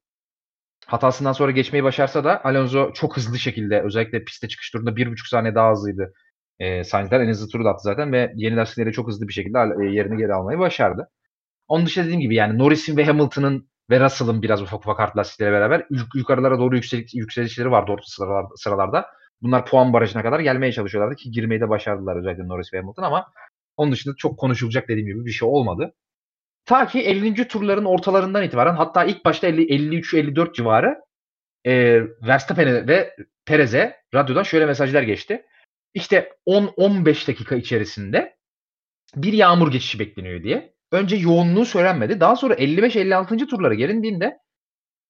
hatasından sonra geçmeyi başarsa da Alonso çok hızlı şekilde özellikle piste çıkış turunda bir buçuk saniye daha hızlıydı. E, Sainz'den en hızlı turu da attı zaten ve yeni lastikleri çok hızlı bir şekilde e, yerini geri almayı başardı. Onun dışında dediğim gibi yani Norris'in ve Hamilton'ın ve Russell'ın biraz ufak ufak hard lastikleriyle beraber yuk- yukarılara doğru yüksel- yükselişleri vardı orta sıralarda, sıralarda. Bunlar puan barajına kadar gelmeye çalışıyorlardı ki girmeyi de başardılar özellikle Norris ve Hamilton ama onun dışında çok konuşulacak dediğim gibi bir şey olmadı. Ta ki 50. turların ortalarından itibaren hatta ilk başta 53-54 civarı e, Verstappen'e ve Perez'e radyodan şöyle mesajlar geçti. İşte 10-15 dakika içerisinde bir yağmur geçişi bekleniyor diye önce yoğunluğu söylenmedi. Daha sonra 55-56. turlara gelindiğinde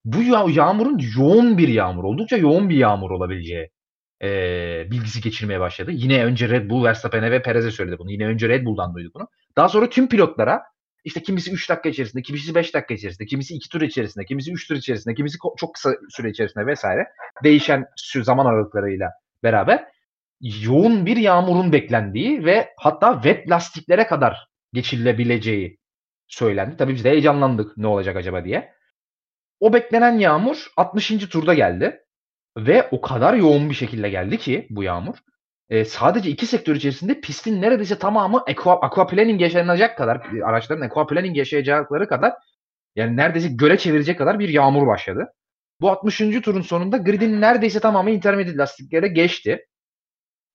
bu yağ- yağmurun yoğun bir yağmur, oldukça yoğun bir yağmur olabileceği e, bilgisi geçirmeye başladı. Yine önce Red Bull, Verstappen'e ve Perez'e söyledi bunu. Yine önce Red Bull'dan duyduk bunu. Daha sonra tüm pilotlara işte kimisi 3 dakika içerisinde, kimisi 5 dakika içerisinde, kimisi 2 tur içerisinde, kimisi 3 tur içerisinde, kimisi çok kısa süre içerisinde vesaire değişen zaman aralıklarıyla beraber yoğun bir yağmurun beklendiği ve hatta wet lastiklere kadar geçilebileceği söylendi. Tabii biz de heyecanlandık ne olacak acaba diye. O beklenen yağmur 60. turda geldi ve o kadar yoğun bir şekilde geldi ki bu yağmur. E, sadece iki sektör içerisinde pistin neredeyse tamamı aqua, aquaplaning yaşanacak kadar, araçların aquaplaning yaşayacakları kadar yani neredeyse göle çevirecek kadar bir yağmur başladı. Bu 60. turun sonunda gridin neredeyse tamamı intermediate lastiklere geçti.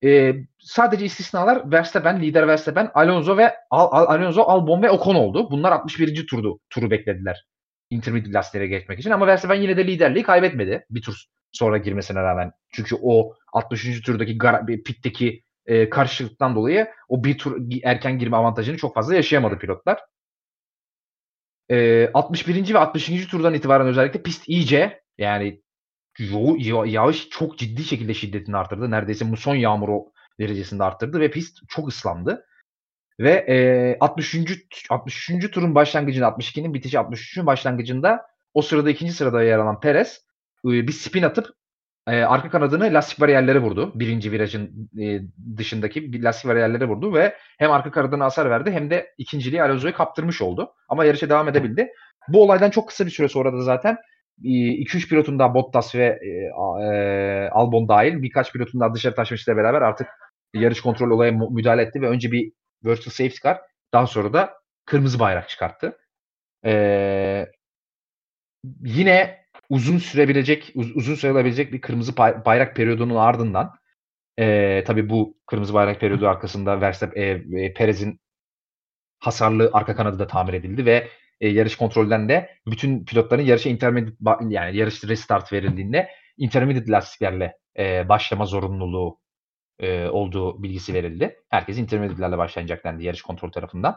Ee, sadece istisnalar Verstappen, lider Verstappen, Alonso ve Al, Al, Alonso, Albon ve Ocon oldu. Bunlar 61. turdu turu beklediler. Intermediate lastiklere geçmek için ama Verstappen yine de liderliği kaybetmedi bir tur sonra girmesine rağmen. Çünkü o 63. turdaki pitteki e, karşılıktan dolayı o bir tur erken girme avantajını çok fazla yaşayamadı pilotlar. E, 61. ve 60. turdan itibaren özellikle pist iyice yani yo, yağış çok ciddi şekilde şiddetini arttırdı. Neredeyse muson yağmuru derecesinde arttırdı ve pist çok ıslandı. Ve e, 63. 63. turun başlangıcında 62'nin bitişi 63'ün başlangıcında o sırada ikinci sırada yer alan Perez e, bir spin atıp e, arka kanadını lastik bariyerlere vurdu. Birinci virajın e, dışındaki bir lastik bariyerlere vurdu ve hem arka kanadına hasar verdi hem de ikinciliği Alonso'ya kaptırmış oldu. Ama yarışa devam edebildi. Bu olaydan çok kısa bir süre sonra da zaten 2-3 pilotun Bottas ve e, e, Albon dahil birkaç pilotun dışarı taşmışla beraber artık yarış kontrol olaya müdahale etti ve önce bir virtual safety car daha sonra da kırmızı bayrak çıkarttı. Ee, yine uzun sürebilecek, uz, uzun sayılabilecek bir kırmızı bayrak periyodunun ardından e, tabii bu kırmızı bayrak periyodu arkasında Verstappen, e, e, Perez'in hasarlı arka kanadı da tamir edildi ve e, yarış kontrolden de bütün pilotların yarışa intermediate yani yarış restart verildiğinde intermediate lastiklerle e, başlama zorunluluğu e, olduğu bilgisi verildi. Herkes intermediate'lerle başlanacak dendi yarış kontrol tarafından.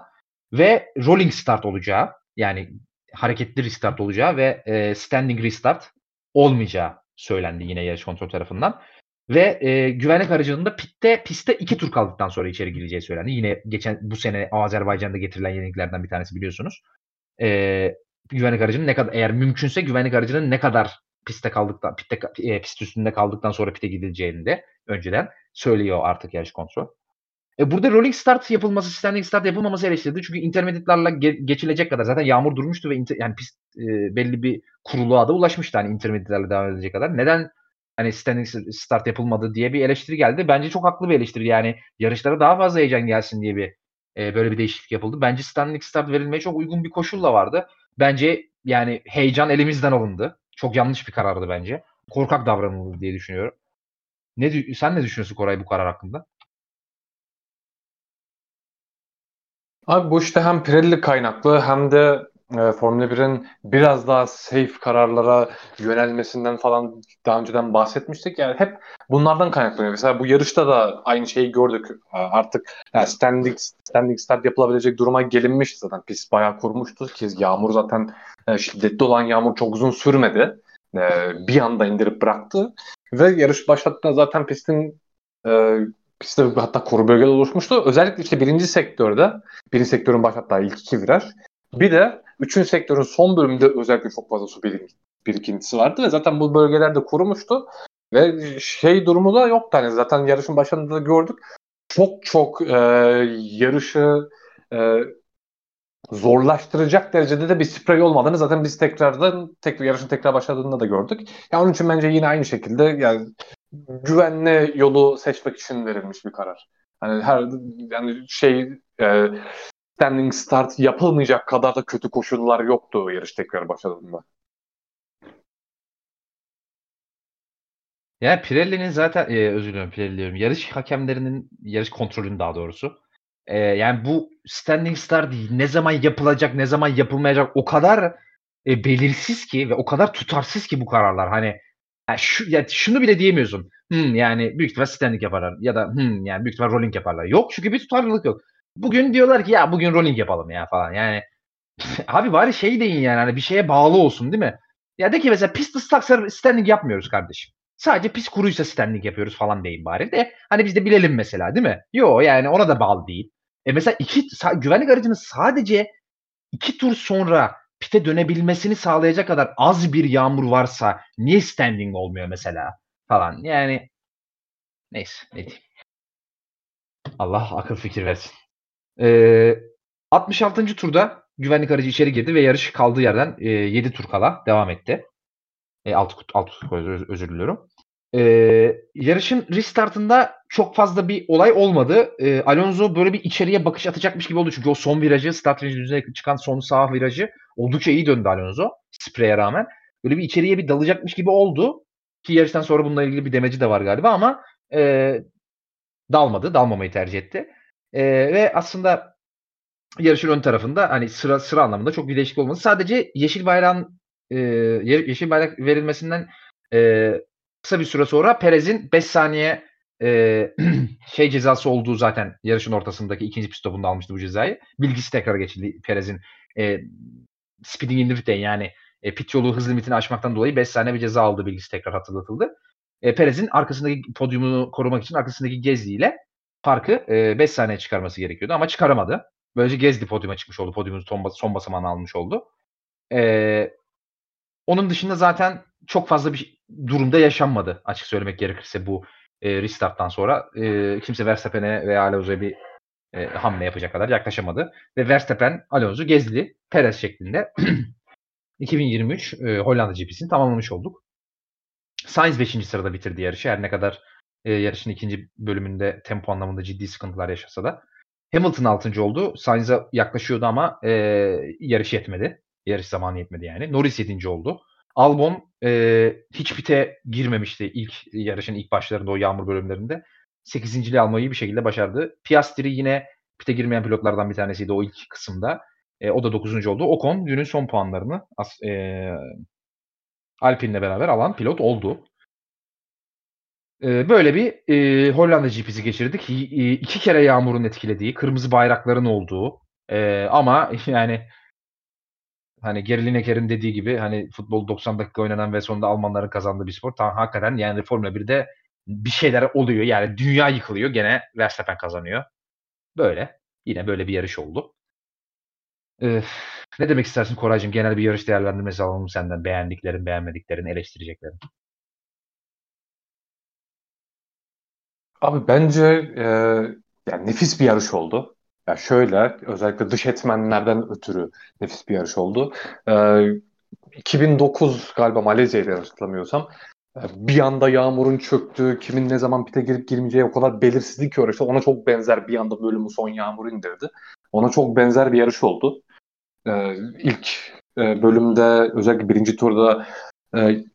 Ve rolling start olacağı yani hareketli restart olacağı ve e, standing restart olmayacağı söylendi yine yarış kontrol tarafından. Ve e, güvenlik aracının da pitte, pistte iki tur kaldıktan sonra içeri gireceği söylendi. Yine geçen bu sene Azerbaycan'da getirilen yeniliklerden bir tanesi biliyorsunuz. E, güvenlik aracının ne kadar eğer mümkünse güvenlik aracının ne kadar piste kaldıktan pitte, e, pist üstünde kaldıktan sonra pite gidileceğini de önceden söylüyor artık yarış kontrol. E burada rolling start yapılması, standing start yapılmaması eleştirildi. Çünkü intermediatlarla ge- geçilecek kadar zaten yağmur durmuştu ve inter- yani pist e, belli bir kuruluğa da ulaşmıştı hani intermediatlarla devam edecek kadar. Neden hani standing start yapılmadı diye bir eleştiri geldi. Bence çok haklı bir eleştiri. Yani yarışlara daha fazla heyecan gelsin diye bir e, böyle bir değişiklik yapıldı. Bence standing start verilmeye çok uygun bir koşulla vardı. Bence yani heyecan elimizden alındı. Çok yanlış bir karardı bence. Korkak davranıldı diye düşünüyorum. Ne sen ne düşünüyorsun Koray bu karar hakkında? Abi bu işte hem Pirelli kaynaklı hem de e, Formula 1'in biraz daha safe kararlara yönelmesinden falan daha önceden bahsetmiştik. Yani hep bunlardan kaynaklanıyor. Mesela bu yarışta da aynı şeyi gördük. Artık yani standing, standing start yapılabilecek duruma gelinmiş zaten. Pist bayağı kurmuştu ki yağmur zaten e, şiddetli olan yağmur çok uzun sürmedi. E, bir anda indirip bıraktı. Ve yarış başlattığında zaten pistin e, pistte hatta koru bölgeler oluşmuştu. Özellikle işte birinci sektörde, birinci sektörün başlattığı ilk iki viraj. Bir de üçüncü sektörün son bölümünde özellikle çok fazla su birikintisi vardı ve zaten bu bölgelerde kurumuştu. Ve şey durumu da yoktu hani zaten yarışın başında da gördük. Çok çok e, yarışı e, zorlaştıracak derecede de bir sprey olmadığını zaten biz tekrardan tekrar yarışın tekrar başladığında da gördük. Yani onun için bence yine aynı şekilde yani güvenli yolu seçmek için verilmiş bir karar. Hani her yani şey e, standing start yapılmayacak kadar da kötü koşullar yoktu yarış tekrar başladığında. Yani Pirelli'nin zaten e, özür dilerim Pirelli diyorum. Yarış hakemlerinin yarış kontrolünün daha doğrusu. E, yani bu standing start ne zaman yapılacak, ne zaman yapılmayacak o kadar e, belirsiz ki ve o kadar tutarsız ki bu kararlar. Hani yani şu, yani şunu bile diyemiyorsun. Hmm, yani büyük ihtimal standing yaparlar ya da hmm, yani büyük ihtimal rolling yaparlar. Yok çünkü bir tutarlılık yok. Bugün diyorlar ki ya bugün rolling yapalım ya falan. Yani abi bari şey deyin yani hani bir şeye bağlı olsun değil mi? Ya de ki mesela pist ıslaksa standing yapmıyoruz kardeşim. Sadece pist kuruysa standing yapıyoruz falan deyin bari de. Hani biz de bilelim mesela değil mi? Yo yani ona da bağlı değil. E mesela iki güvenlik aracının sadece iki tur sonra pite dönebilmesini sağlayacak kadar az bir yağmur varsa niye standing olmuyor mesela falan. Yani Neyse ne diyeyim. Allah akıl fikir versin. Ee, 66. turda güvenlik aracı içeri girdi ve yarış kaldığı yerden e, 7 tur kala devam etti. E, 6, 6 tur özür, özür diliyorum. E, yarışın restartında çok fazla bir olay olmadı. E, Alonso böyle bir içeriye bakış atacakmış gibi oldu. Çünkü o son virajı, start virajı düzene çıkan son sağ virajı oldukça iyi döndü Alonso. Spreye rağmen. Böyle bir içeriye bir dalacakmış gibi oldu. Ki yarıştan sonra bununla ilgili bir demeci de var galiba ama e, dalmadı. Dalmamayı tercih etti. E, ve aslında yarışın ön tarafında hani sıra sıra anlamında çok bir değişiklik olmadı. Sadece yeşil bayrağın e, yeşil bayrak verilmesinden e, kısa bir süre sonra Perez'in 5 saniye e, şey cezası olduğu zaten yarışın ortasındaki ikinci pit stopunda almıştı bu cezayı. Bilgisi tekrar geçildi Perez'in e, speeding in the yani e, pit yolu hız limitini aşmaktan dolayı 5 saniye bir ceza aldığı bilgisi tekrar hatırlatıldı. E, Perez'in arkasındaki podyumunu korumak için arkasındaki Gezli'yle farkı 5 e, saniye çıkarması gerekiyordu ama çıkaramadı. Böylece Gezli podyuma çıkmış oldu. Podyumun son, son basamağını almış oldu. E, onun dışında zaten çok fazla bir durumda yaşanmadı açık söylemek gerekirse bu e, restarttan sonra. E, kimse Verstappen'e veya Alonso'ya bir e, hamle yapacak kadar yaklaşamadı. Ve Verstappen, Alonso, Gezli, Perez şeklinde 2023 e, Hollanda GP'sini tamamlamış olduk. Sainz 5. sırada bitirdi yarışı. Her ne kadar e, yarışın ikinci bölümünde tempo anlamında ciddi sıkıntılar yaşasa da. Hamilton 6. oldu. Sainz'a yaklaşıyordu ama e, yarış yetmedi. Yarış zamanı yetmedi yani. Norris 7. oldu. Albon e, hiç pite girmemişti ilk yarışın ilk başlarında o yağmur bölümlerinde. 8. almayı bir şekilde başardı. Piastri yine pite girmeyen pilotlardan bir tanesiydi o ilk kısımda. E, o da 9. oldu. Ocon günün son puanlarını e, Alpine'le beraber alan pilot oldu. E, böyle bir e, Hollanda GP'si geçirdik. E, iki kere yağmurun etkilediği, kırmızı bayrakların olduğu e, ama yani hani Geri Lineker'in dediği gibi hani futbol 90 dakika oynanan ve sonunda Almanların kazandığı bir spor. Tam hakikaten yani Formula 1'de bir şeyler oluyor. Yani dünya yıkılıyor. Gene Verstappen kazanıyor. Böyle. Yine böyle bir yarış oldu. Ee, ne demek istersin Koraycığım? Genel bir yarış değerlendirmesi alalım senden. Beğendiklerin, beğenmediklerin, eleştireceklerin. Abi bence e, yani nefis bir yarış oldu. Ya şöyle özellikle dış etmenlerden ötürü nefis bir yarış oldu. Ee, 2009 galiba Malezya'yı hatırlamıyorsam bir anda yağmurun çöktüğü, kimin ne zaman pite girip girmeyeceği o kadar belirsizlik ki yarışta. Ona çok benzer bir anda bölümü son yağmur indirdi. Ona çok benzer bir yarış oldu. Ee, ilk e, bölümde özellikle birinci turda e,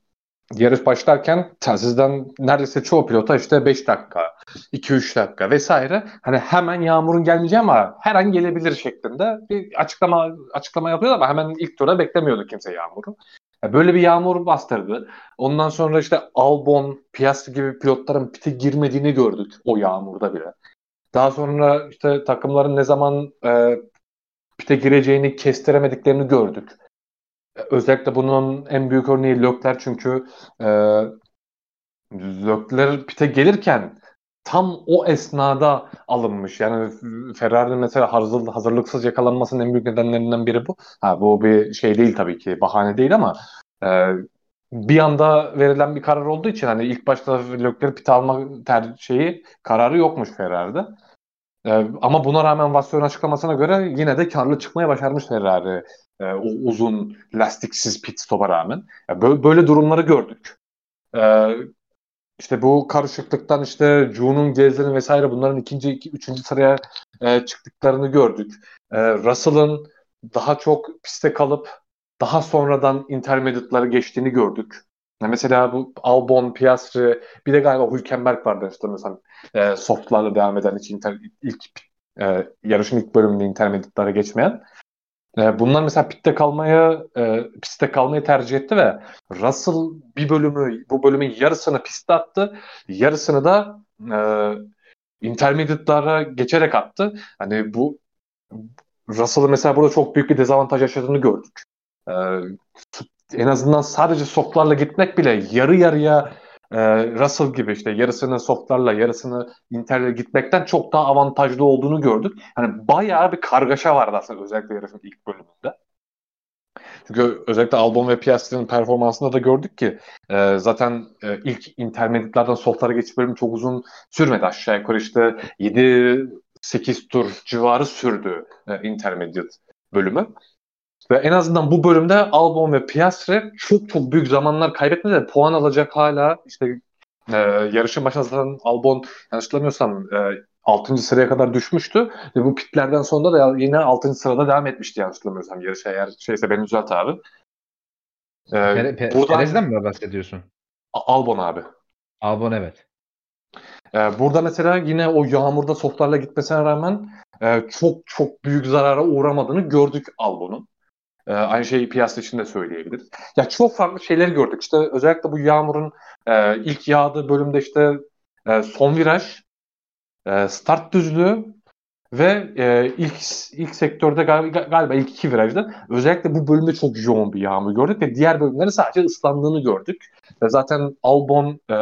yarış başlarken telsizden neredeyse çoğu pilota işte 5 dakika, 2-3 dakika vesaire hani hemen yağmurun gelmeyeceği ama her an gelebilir şeklinde bir açıklama açıklama yapıyor ama hemen ilk turda beklemiyordu kimse yağmuru. Böyle bir yağmur bastırdı. Ondan sonra işte Albon, Piastri gibi pilotların pite girmediğini gördük o yağmurda bile. Daha sonra işte takımların ne zaman e, pite gireceğini kestiremediklerini gördük. Özellikle bunun en büyük örneği Lökler çünkü e, Lökler pite gelirken tam o esnada alınmış. Yani Ferrari'nin mesela hazır, hazırlıksız yakalanmasının en büyük nedenlerinden biri bu. Ha, bu bir şey değil tabii ki bahane değil ama e, bir anda verilen bir karar olduğu için hani ilk başta Leclerc pit alma ter şeyi kararı yokmuş Ferrari'de. E, ama buna rağmen Vasso'nun açıklamasına göre yine de karlı çıkmaya başarmış Ferrari e, o uzun lastiksiz pit stop'a rağmen. Yani böyle, böyle durumları gördük. E, işte bu karışıklıktan işte June'un Gezler'in vesaire bunların ikinci, iki, üçüncü sıraya e, çıktıklarını gördük. E, Russell'ın daha çok piste kalıp daha sonradan intermediate'ları geçtiğini gördük. Mesela bu Albon, Piastri, bir de galiba Hülkenberg vardı işte mesela e, softlarla devam eden hiç inter, ilk e, yarışın ilk bölümünde intermediate'lara geçmeyen. E, bunlar mesela pitte kalmaya e, pistte kalmayı tercih etti ve Russell bir bölümü bu bölümün yarısını pistte attı. Yarısını da e, intermediate'lara geçerek attı. Hani bu Russell'ın mesela burada çok büyük bir dezavantaj yaşadığını gördük. E, en azından sadece softlarla gitmek bile yarı yarıya e, Russell gibi işte yarısını softlarla yarısını Inter'le gitmekten çok daha avantajlı olduğunu gördük. Hani bayağı bir kargaşa vardı aslında özellikle yarışın ilk bölümünde. Çünkü özellikle Albon ve Piastri'nin performansında da gördük ki e, zaten e, ilk intermeditlerden softlara geçiş bölümü çok uzun sürmedi. Aşağı yukarı işte 7-8 tur civarı sürdü e, intermediate bölümü. Ve en azından bu bölümde Albon ve Piastri çok çok büyük zamanlar kaybetmedi de puan alacak hala işte e, yarışın başında zaten Albon yanlış hatırlamıyorsam e, 6. sıraya kadar düşmüştü. Ve bu pitlerden sonra da yine 6. sırada devam etmişti yanlış hatırlamıyorsam yarışa eğer şeyse beni düzelt abi. Ee, Pere, Pe buradan, Perez'den mi bahsediyorsun? Albon abi. Albon evet. Ee, burada mesela yine o yağmurda softlarla gitmesine rağmen e, çok çok büyük zarara uğramadığını gördük Albon'un. E, aynı şeyi piyasa için de söyleyebiliriz. Ya çok farklı şeyler gördük. İşte özellikle bu yağmurun e, ilk yağdığı bölümde işte e, son viraj, e, start düzlüğü ve e, ilk ilk sektörde galiba, galiba ilk iki virajda özellikle bu bölümde çok yoğun bir yağmur gördük ve diğer bölümleri sadece ıslandığını gördük. Ve zaten Albon e,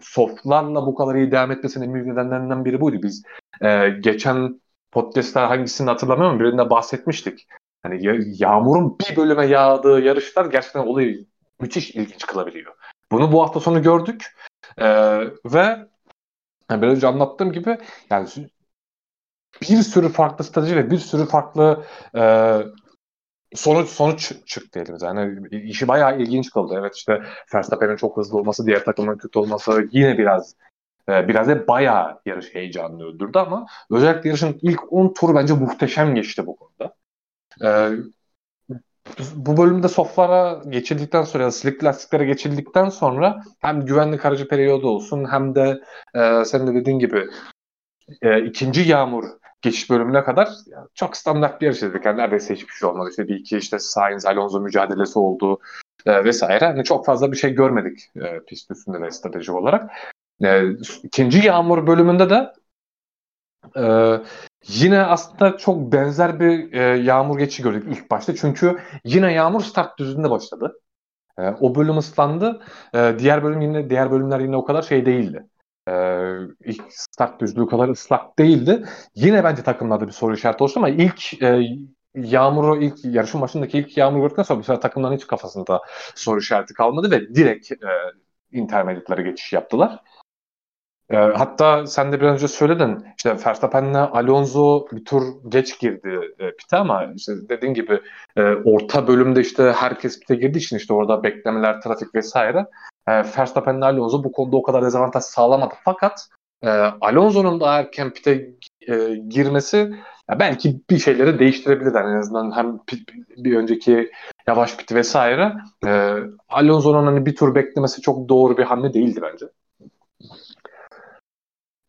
softlarla bu kadar iyi devam etmesinin en büyük nedenlerinden biri buydu. Biz e, geçen podcastler hangisini hatırlamıyorum birinde bahsetmiştik. Hani yağmurun bir bölüme yağdığı yarışlar gerçekten olayı müthiş ilginç kılabiliyor. Bunu bu hafta sonu gördük. Ee, ve yani biraz önce anlattığım gibi yani bir sürü farklı strateji ve bir sürü farklı e, sonuç sonuç çıktı elimize. Yani işi bayağı ilginç kıldı. Evet işte Verstappen'in çok hızlı olması, diğer takımın kötü olması yine biraz e, biraz da bayağı yarış heyecanını öldürdü ama özellikle yarışın ilk 10 turu bence muhteşem geçti bu konuda. E, bu bölümde softlara geçildikten sonra ya slick lastiklere geçildikten sonra hem güvenlik aracı periyodu olsun hem de e, senin de dediğin gibi e, ikinci yağmur geçiş bölümüne kadar yani çok standart bir yarış izledik. Yani neredeyse hiçbir şey olmadı. İşte bir iki işte Sainz Alonso mücadelesi oldu e, vesaire. Yani çok fazla bir şey görmedik e, pist üstünde ve strateji olarak. E, ikinci yağmur bölümünde de e, yine aslında çok benzer bir e, yağmur geçişi gördük ilk başta. Çünkü yine yağmur start düzünde başladı. E, o bölüm ıslandı. E, diğer bölüm yine diğer bölümler yine o kadar şey değildi. E, ilk start düzlüğü kadar ıslak değildi. Yine bence takımlarda bir soru işareti oluştu ama ilk e, yağmuru ilk yarışın başındaki ilk yağmur gördükten sonra sefer takımların hiç kafasında soru işareti kalmadı ve direkt e, intermediate'lara geçiş yaptılar. E, hatta sen de biraz önce söyledin işte Verstappen'le Alonso bir tur geç girdi e, pite ama işte dediğin gibi e, orta bölümde işte herkes pite girdiği için işte orada beklemeler, trafik vesaire e, Verstappen'le Alonso bu konuda o kadar dezavantaj sağlamadı. Fakat e, Alonso'nun da erken pite e, girmesi ya belki bir şeyleri değiştirebilir yani en azından hem bir önceki yavaş pit vesaire e, Alonso'nun hani bir tur beklemesi çok doğru bir hamle değildi bence.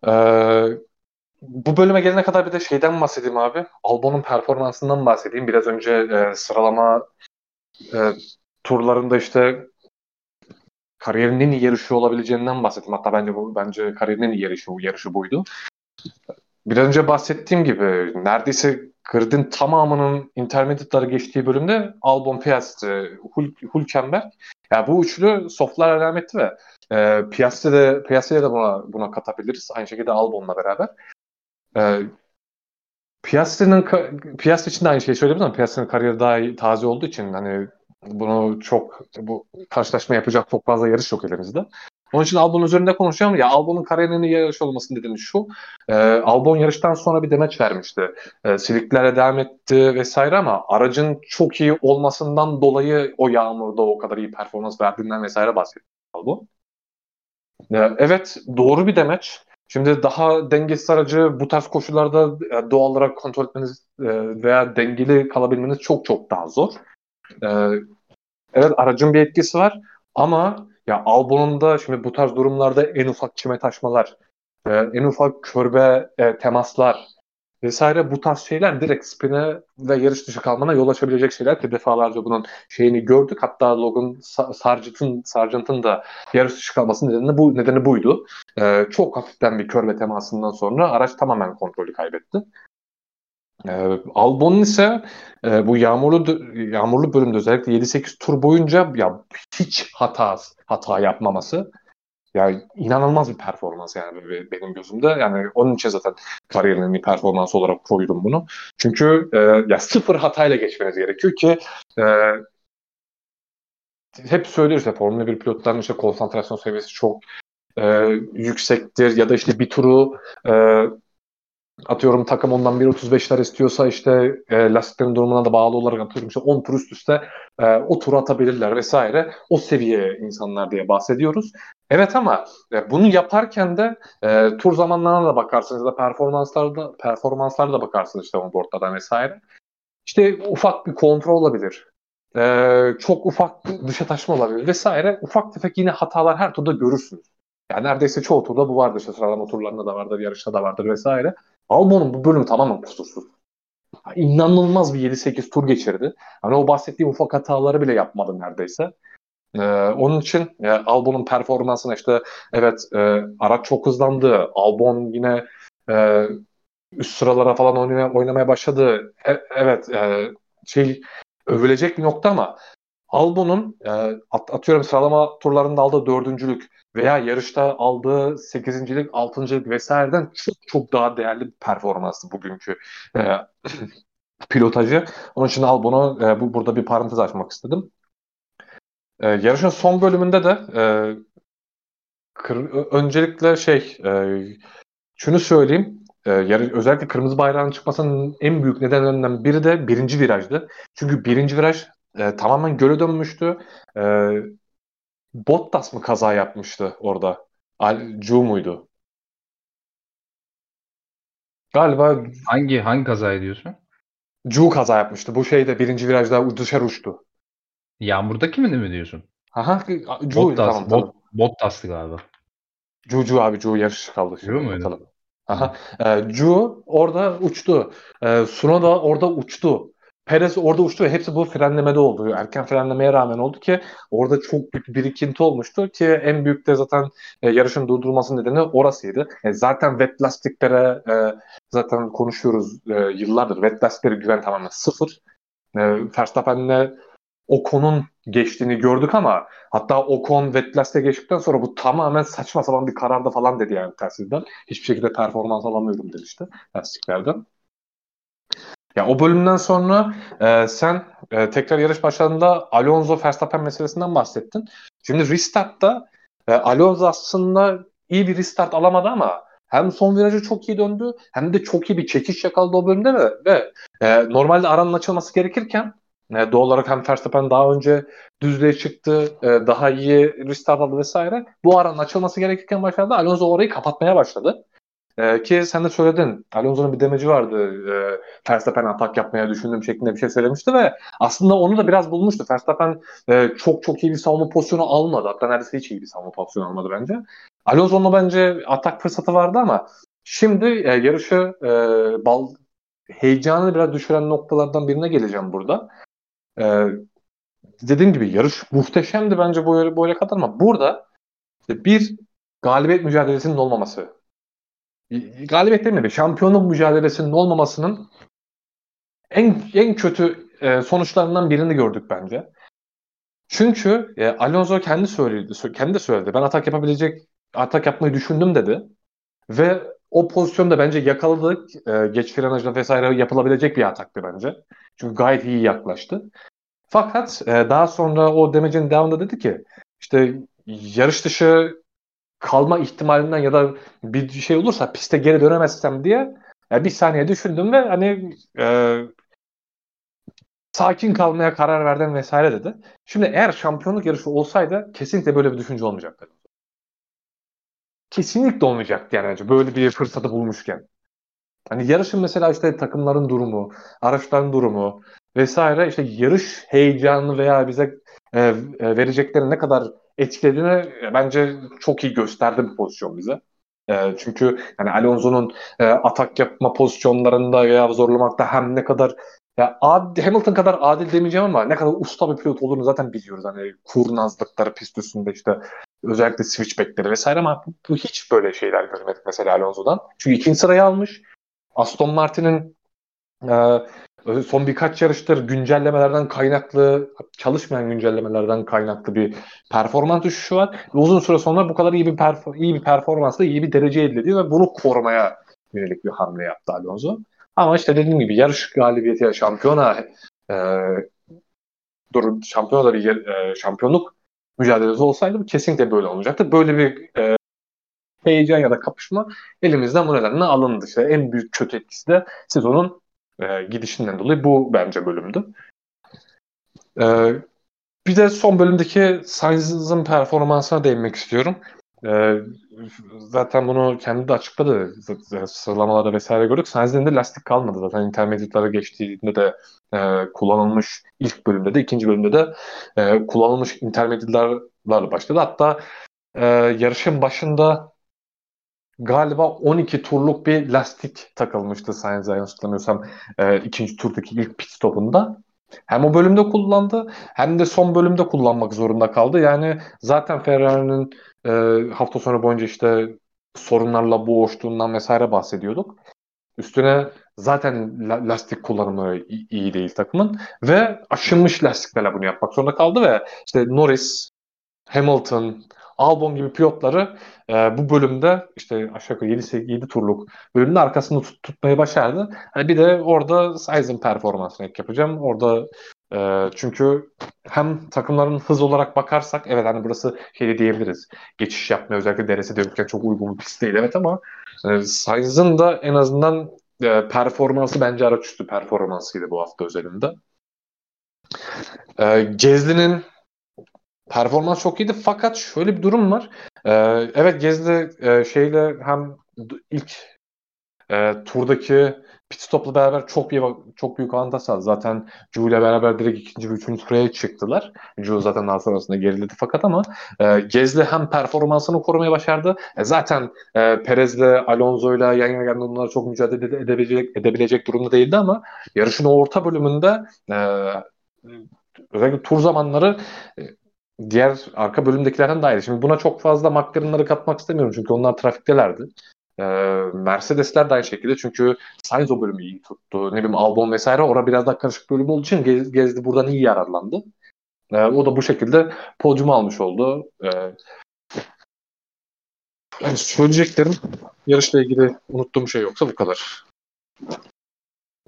Ee, bu bölüme gelene kadar bir de şeyden bahsedeyim abi. Albon'un performansından bahsedeyim. Biraz önce e, sıralama e, turlarında işte kariyerinin yarışı olabileceğinden bahsettim. Hatta bence bu bence kariyerinin yarışı, yarışı buydu. Biraz önce bahsettiğim gibi neredeyse gridin tamamının intermediate'ları geçtiği bölümde Albon, Piastri, Hul Hülkenberg. Yani bu üçlü softlar alameti ve e, Piastri'de de, Piastri'de de buna, buna katabiliriz. Aynı şekilde Albon'la beraber. E, Piastri'nin Piastri için de aynı şeyi söyleyebilirim ama Piastri'nin kariyeri daha taze olduğu için hani bunu çok bu karşılaşma yapacak çok fazla yarış yok elimizde. Onun için Albon üzerinde konuşacağım. Ya Albon'un kariyerinin yarış olmasının nedeni şu. E, Albon yarıştan sonra bir demeç vermişti. E, siliklere devam etti vesaire ama aracın çok iyi olmasından dolayı o yağmurda o kadar iyi performans verdiğinden vesaire bahsetti Albon. E, evet doğru bir demeç. Şimdi daha dengesiz aracı bu tarz koşullarda e, doğal olarak kontrol etmeniz e, veya dengeli kalabilmeniz çok çok daha zor. E, evet aracın bir etkisi var ama ya Albon'un da şimdi bu tarz durumlarda en ufak çime taşmalar, e, en ufak körbe e, temaslar vesaire bu tarz şeyler direkt spine ve yarış dışı kalmana yol açabilecek şeyler ki defalarca bunun şeyini gördük. Hatta Logan Sargent'ın Sargent'ın da yarış dışı kalmasının nedeni bu nedeni buydu. E, çok hafiften bir körbe temasından sonra araç tamamen kontrolü kaybetti. E, Albon'un ise e, bu yağmurlu yağmurlu bölümde özellikle 7-8 tur boyunca ya hiç hata hata yapmaması yani inanılmaz bir performans yani benim gözümde. Yani onun için zaten kariyerinin bir performansı olarak koydum bunu. Çünkü e, ya sıfır hatayla geçmeniz gerekiyor ki e, hep söylüyoruz ya Formula 1 pilotlarının işte konsantrasyon seviyesi çok e, yüksektir ya da işte bir turu e, atıyorum takım ondan 1.35'ler istiyorsa işte e, lastiklerin durumuna da bağlı olarak atıyorum işte 10 tur üst üste e, o turu atabilirler vesaire. O seviye insanlar diye bahsediyoruz. Evet ama e, bunu yaparken de e, tur zamanlarına da bakarsınız da performanslarda performanslara da bakarsınız işte onboard'dan vesaire. İşte ufak bir kontrol olabilir. E, çok ufak dışa taşma olabilir vesaire. Ufak tefek yine hatalar her turda görürsünüz. Yani neredeyse çoğu turda bu vardır. İşte sıralama turlarında da vardır, yarışta da vardır vesaire. Albon'un bu bölüm tamamen kusursuz. İnanılmaz bir 7-8 tur geçirdi. Hani o bahsettiğim ufak hataları bile yapmadı neredeyse. Ee, onun için e, Albon'un performansına işte evet e, araç çok hızlandı. Albon yine e, üst sıralara falan oynamaya, oynamaya başladı. E, evet e, şey övülecek bir nokta ama Albon'un e, at, atıyorum sıralama turlarında aldığı dördüncülük veya yarışta aldığı sekizincilik, altıncılık vesaireden çok çok daha değerli bir performanstı bugünkü e, pilotajı. Onun için Albon'u e, bu, burada bir parantez açmak istedim. E, yarışın son bölümünde de e, kır, öncelikle şey e, şunu söyleyeyim. E, yarı, özellikle kırmızı bayrağın çıkmasının en büyük nedenlerinden biri de birinci virajdı. Çünkü birinci viraj e, tamamen göle dönmüştü. E, Bottas mı kaza yapmıştı orada? Cu muydu? Galiba Hangi hangi kaza ediyorsun? Cu kaza yapmıştı. Bu şeyde birinci virajda dışarı uçtu. Yağmurdaki mi mi diyorsun? Aha, Cu'ydu Bottas, tamam, Bot, tamam. Bottas'tı galiba. Cu Cu abi Cu yarış kaldı. Cu muydu? Bakalım. Aha. E, Cu orada uçtu. E, Suno da orada uçtu. Perez orada uçtu ve hepsi bu frenlemede oldu. Erken frenlemeye rağmen oldu ki orada çok büyük bir birikinti olmuştu ki en büyük de zaten e, yarışın durdurulması nedeni orasıydı. E, zaten wet lastiklere e, zaten konuşuyoruz e, yıllardır. Wet lastiklere güven tamamen sıfır. E, Verstappen'le Ocon'un geçtiğini gördük ama hatta Ocon lastiğe geçtikten sonra bu tamamen saçma sapan bir kararda falan dedi yani telsizden. Hiçbir şekilde performans alamıyorum demişti lastiklerden. Ya o bölümden sonra e, sen e, tekrar yarış başladığında Alonso Verstappen meselesinden bahsettin. Şimdi restartta e, Alonso aslında iyi bir restart alamadı ama hem son virajı çok iyi döndü hem de çok iyi bir çekiş yakaladı o bölümde ve, ve e, normalde aranın açılması gerekirken e, doğal olarak hem Verstappen daha önce düzlüğe çıktı, e, daha iyi restart aldı vesaire. Bu aranın açılması gerekirken başladı. Alonso orayı kapatmaya başladı. Ee, ki sen de söyledin. Alonso'nun bir demeci vardı. E, Verstappen atak yapmaya düşündüğüm şeklinde bir şey söylemişti ve aslında onu da biraz bulmuştu. Verstappen e, çok çok iyi bir savunma pozisyonu almadı. Hatta neredeyse hiç iyi bir savunma pozisyonu almadı bence. Alonso'nun bence atak fırsatı vardı ama şimdi e, yarışı e, bal heyecanını biraz düşüren noktalardan birine geleceğim burada. E, dediğim gibi yarış muhteşemdi bence bu yere kadar ama burada işte bir galibiyet mücadelesinin olmaması galibiyet demeyeyim şampiyonluk mücadelesinin olmamasının en en kötü e, sonuçlarından birini gördük bence. Çünkü e, Alonso kendi söyledi, kendi de söyledi. Ben atak yapabilecek, atak yapmayı düşündüm dedi. Ve o pozisyonda bence yakaladık. E, geç frenajla vesaire yapılabilecek bir ataktı bence. Çünkü gayet iyi yaklaştı. Fakat e, daha sonra o demecin devamında dedi ki işte yarış dışı kalma ihtimalinden ya da bir şey olursa piste geri dönemezsem diye yani bir saniye düşündüm ve hani e, sakin kalmaya karar verdim vesaire dedi. Şimdi eğer şampiyonluk yarışı olsaydı kesinlikle böyle bir düşünce olmayacaktı. Kesinlikle olmayacaktı yani böyle bir fırsatı bulmuşken. Hani yarışın mesela işte takımların durumu, araçların durumu vesaire işte yarış heyecanı veya bize e, e, verecekleri ne kadar etkilediğini bence çok iyi gösterdi bu pozisyon bize. E, çünkü yani Alonso'nun e, atak yapma pozisyonlarında veya zorlamakta hem ne kadar ya adil, Hamilton kadar adil demeyeceğim ama ne kadar usta bir pilot olduğunu zaten biliyoruz. Hani kurnazlıkları pist üstünde işte özellikle switchbackleri vesaire ama bu, bu hiç böyle şeyler görmedik mesela Alonso'dan. Çünkü ikinci sırayı almış. Aston Martin'in e, son birkaç yarıştır güncellemelerden kaynaklı, çalışmayan güncellemelerden kaynaklı bir performans düşüşü var. Ve uzun süre sonra bu kadar iyi bir perfor iyi bir performansla iyi bir derece elde ediyor ve bunu korumaya yönelik bir hamle yaptı Alonso. Ama işte dediğim gibi yarış galibiyeti şampiyona e, durum şampiyonlar ligi e, şampiyonluk mücadelesi olsaydı kesinlikle böyle olmayacaktı. Böyle bir e, heyecan ya da kapışma elimizden bu nedenle alındı. İşte en büyük kötü etkisi de sezonun e, gidişinden dolayı bu bence bölümdü. E, bir de son bölümdeki Sainz'ın performansına değinmek istiyorum. E, zaten bunu kendi de açıkladı. Sıralamalarda vesaire gördük. Sainz'in de lastik kalmadı. Zaten intermediatlara geçtiğinde de e, kullanılmış ilk bölümde de ikinci bölümde de e, kullanılmış intermediatlarla başladı. Hatta e, yarışın başında galiba 12 turluk bir lastik takılmıştı Sainz'e yanlış hatırlamıyorsam e, ikinci turdaki ilk pit stopunda. Hem o bölümde kullandı hem de son bölümde kullanmak zorunda kaldı. Yani zaten Ferrari'nin e, hafta sonu boyunca işte sorunlarla boğuştuğundan vesaire bahsediyorduk. Üstüne zaten lastik kullanımı iyi değil takımın ve aşınmış lastiklerle bunu yapmak zorunda kaldı ve işte Norris, Hamilton, Albon gibi pilotları e, bu bölümde işte aşağı yukarı 7, 7 turluk bölümde arkasında tut, tutmayı başardı. Hani bir de orada Sainz'in performansını ek yapacağım. Orada e, çünkü hem takımların hız olarak bakarsak evet hani burası şey diyebiliriz. Geçiş yapmaya özellikle deresi de çok uygun bir pist değil evet ama e, Sainz'in da en azından e, performansı bence araç üstü performansıydı bu hafta özelinde. E, Gezli'nin performans çok iyiydi fakat şöyle bir durum var. Ee, evet Gezli e, şeyle hem ilk e, turdaki pit stopla beraber çok iyi çok büyük avantaj sağladı. Zaten Ju ile beraber direkt ikinci ve üçüncü sıraya çıktılar. Ju zaten daha sonrasında geriledi fakat ama e, Gezli hem performansını korumaya başardı. E, zaten e, Perez'le Alonso'yla yan yana geldiğinde onlar çok mücadele edebilecek, edebilecek durumda değildi ama yarışın orta bölümünde e, özellikle tur zamanları e, diğer arka bölümdekilerden daha iyi. Şimdi buna çok fazla McLaren'ları katmak istemiyorum çünkü onlar trafiktelerdi. Ee, Mercedesler de aynı şekilde çünkü Sainz o bölümü iyi tuttu. Ne bileyim Albon vesaire orada biraz daha karışık bölüm olduğu için Gez, Gezdi buradan iyi yararlandı. Ee, o da bu şekilde podyumu almış oldu. Ee, yani söyleyeceklerim yarışla ilgili unuttuğum şey yoksa bu kadar.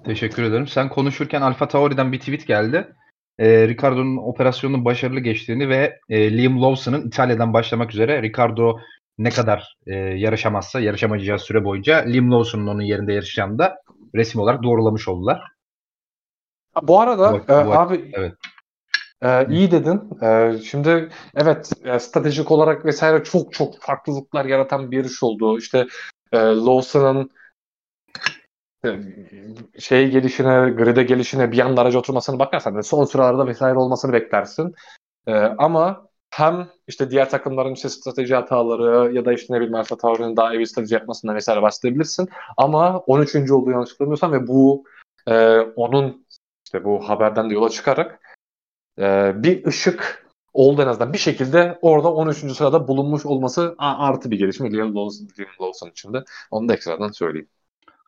Teşekkür ederim. Sen konuşurken Alfa Tauri'den bir tweet geldi e, Ricardo'nun operasyonun başarılı geçtiğini ve e, Liam Lawson'ın İtalya'dan başlamak üzere Ricardo ne kadar e, yarışamazsa yarışamayacağı süre boyunca Liam Lawson'un onun yerinde yarışacağını da resmi olarak doğrulamış oldular. Bu arada bu, e, bu, abi evet. E, iyi dedin. E, şimdi evet e, stratejik olarak vesaire çok çok farklılıklar yaratan bir yarış oldu. İşte e, Lawson'ın şey gelişine, grid'e gelişine bir anda araca oturmasını bakarsan son sıralarda vesaire olmasını beklersin. Ee, ama hem işte diğer takımların işte strateji hataları ya da işte ne bileyim Alfa Tauri'nin daha iyi bir strateji yapmasından vesaire bahsedebilirsin. Ama 13. olduğu yanlış hatırlamıyorsam ve bu e, onun işte bu haberden de yola çıkarak e, bir ışık oldu en azından bir şekilde orada 13. sırada bulunmuş olması artı bir gelişme Liam Lawson, Liam Lawson için de. Onu da ekstradan söyleyeyim.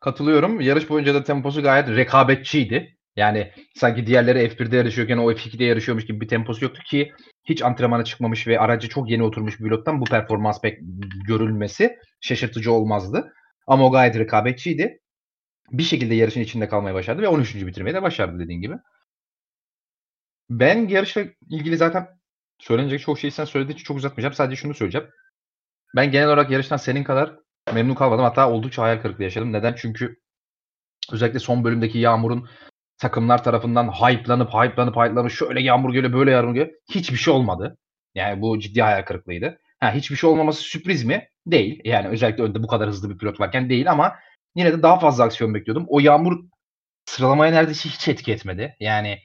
Katılıyorum. Yarış boyunca da temposu gayet rekabetçiydi. Yani sanki diğerleri F1'de yarışıyorken o F2'de yarışıyormuş gibi bir temposu yoktu ki hiç antrenmana çıkmamış ve aracı çok yeni oturmuş bir pilottan bu performans pek görülmesi şaşırtıcı olmazdı. Ama o gayet rekabetçiydi. Bir şekilde yarışın içinde kalmayı başardı ve 13. bitirmeyi de başardı dediğin gibi. Ben yarışla ilgili zaten söylenecek çok şey sen söylediğin için çok uzatmayacağım. Sadece şunu söyleyeceğim. Ben genel olarak yarıştan senin kadar memnun kalmadım. Hatta oldukça hayal kırıklığı yaşadım. Neden? Çünkü özellikle son bölümdeki Yağmur'un takımlar tarafından hype'lanıp hype'lanıp hype'lanıp şöyle Yağmur geliyor böyle Yağmur geliyor. Hiçbir şey olmadı. Yani bu ciddi hayal kırıklığıydı. Ha, hiçbir şey olmaması sürpriz mi? Değil. Yani özellikle önde bu kadar hızlı bir pilot varken değil ama yine de daha fazla aksiyon bekliyordum. O Yağmur sıralamaya neredeyse hiç etki etmedi. Yani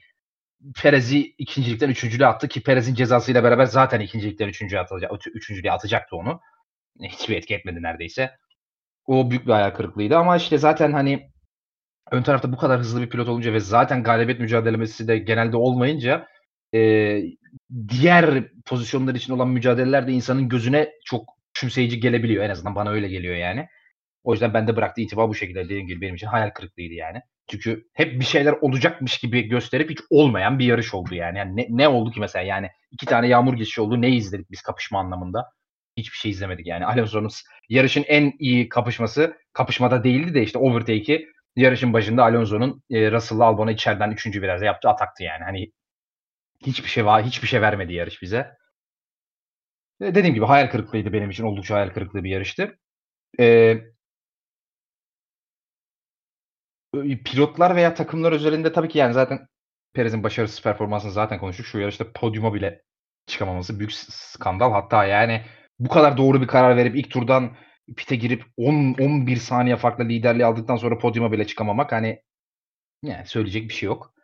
Perez'i ikincilikten üçüncülüğe attı ki Perez'in cezasıyla beraber zaten ikincilikten üçüncüye atacak, üçüncülüğe atacaktı onu hiçbir etki etmedi neredeyse. O büyük bir hayal kırıklığıydı ama işte zaten hani ön tarafta bu kadar hızlı bir pilot olunca ve zaten galibiyet mücadelesi de genelde olmayınca e, diğer pozisyonlar için olan mücadeleler de insanın gözüne çok küçümseyici gelebiliyor. En azından bana öyle geliyor yani. O yüzden ben de bıraktığı itibar bu şekilde dediğim gibi benim için hayal kırıklığıydı yani. Çünkü hep bir şeyler olacakmış gibi gösterip hiç olmayan bir yarış oldu yani. yani ne, ne oldu ki mesela yani iki tane yağmur geçişi oldu ne izledik biz kapışma anlamında hiçbir şey izlemedik yani. Alonso'nun yarışın en iyi kapışması kapışmada değildi de işte overtake'i yarışın başında Alonso'nun e, Russell'la Albon'a içeriden üçüncü virajda yaptığı ataktı yani. Hani hiçbir şey var, hiçbir şey vermedi yarış bize. E, dediğim gibi hayal kırıklığıydı benim için. Oldukça hayal kırıklığı bir yarıştı. Eee pilotlar veya takımlar üzerinde tabii ki yani zaten Perez'in başarısız performansını zaten konuştuk. Şu yarışta podyuma bile çıkamaması büyük skandal. Hatta yani bu kadar doğru bir karar verip ilk turdan pite girip 10 11 saniye farklı liderliği aldıktan sonra podyuma bile çıkamamak hani yani söyleyecek bir şey yok.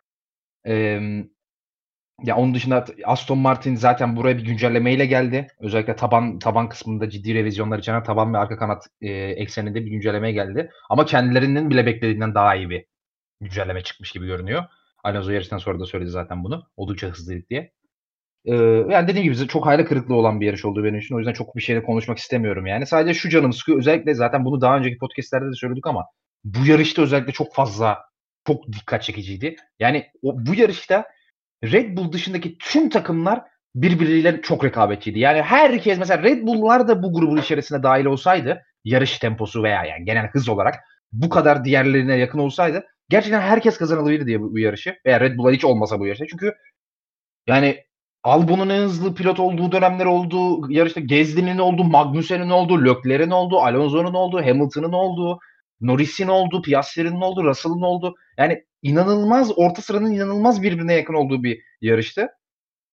Emm, ya onun dışında Aston Martin zaten buraya bir güncellemeyle geldi. Özellikle taban taban kısmında ciddi revizyonlar içeren taban ve arka kanat e, ekseninde bir güncelleme geldi. Ama kendilerinin bile beklediğinden daha iyi bir güncelleme çıkmış gibi görünüyor. Alonso yarıştan sonra da söyledi zaten bunu. Oldukça hızlıydık diye. Ee, yani dediğim gibi çok hayal kırıklığı olan bir yarış oldu benim için. O yüzden çok bir şeyle konuşmak istemiyorum yani. Sadece şu canım sıkıyor. Özellikle zaten bunu daha önceki podcastlerde de söyledik ama bu yarışta özellikle çok fazla çok dikkat çekiciydi. Yani o, bu yarışta Red Bull dışındaki tüm takımlar birbirleriyle çok rekabetçiydi. Yani herkes mesela Red Bull'lar da bu grubun içerisine dahil olsaydı yarış temposu veya yani genel hız olarak bu kadar diğerlerine yakın olsaydı gerçekten herkes kazanılırdı diye bu, bu yarışı. Veya Red Bull'a hiç olmasa bu yarışta. Çünkü yani Albon'un en hızlı pilot olduğu dönemler oldu. Yarışta Gezli'nin oldu, Magnussen'in oldu, Leclerc'in oldu, Alonso'nun oldu, Hamilton'ın oldu, Norris'in oldu, Piastri'nin oldu, Russell'ın oldu. Yani inanılmaz orta sıranın inanılmaz birbirine yakın olduğu bir yarıştı.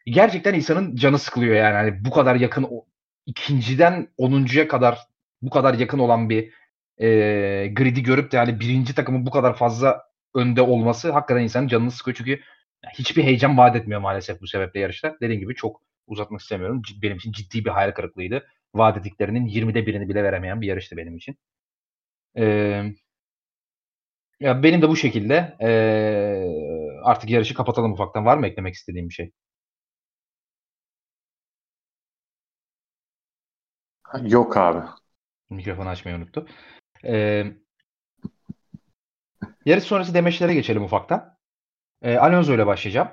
Gerçekten insanın canı sıkılıyor yani. yani bu kadar yakın ikinciden onuncuya kadar bu kadar yakın olan bir e, grid'i görüp de yani birinci takımın bu kadar fazla önde olması hakikaten insanın canını sıkıyor çünkü hiçbir heyecan vaat etmiyor maalesef bu sebeple yarışlar. Dediğim gibi çok uzatmak istemiyorum. Benim için ciddi bir hayal kırıklığıydı. Vaat ettiklerinin 20'de birini bile veremeyen bir yarıştı benim için. Ee, ya benim de bu şekilde ee, artık yarışı kapatalım ufaktan. Var mı eklemek istediğim bir şey? Yok abi. Mikrofonu açmayı unuttu. Ee, yarış sonrası demeçlere geçelim ufaktan. Ee, Alonso ile başlayacağım.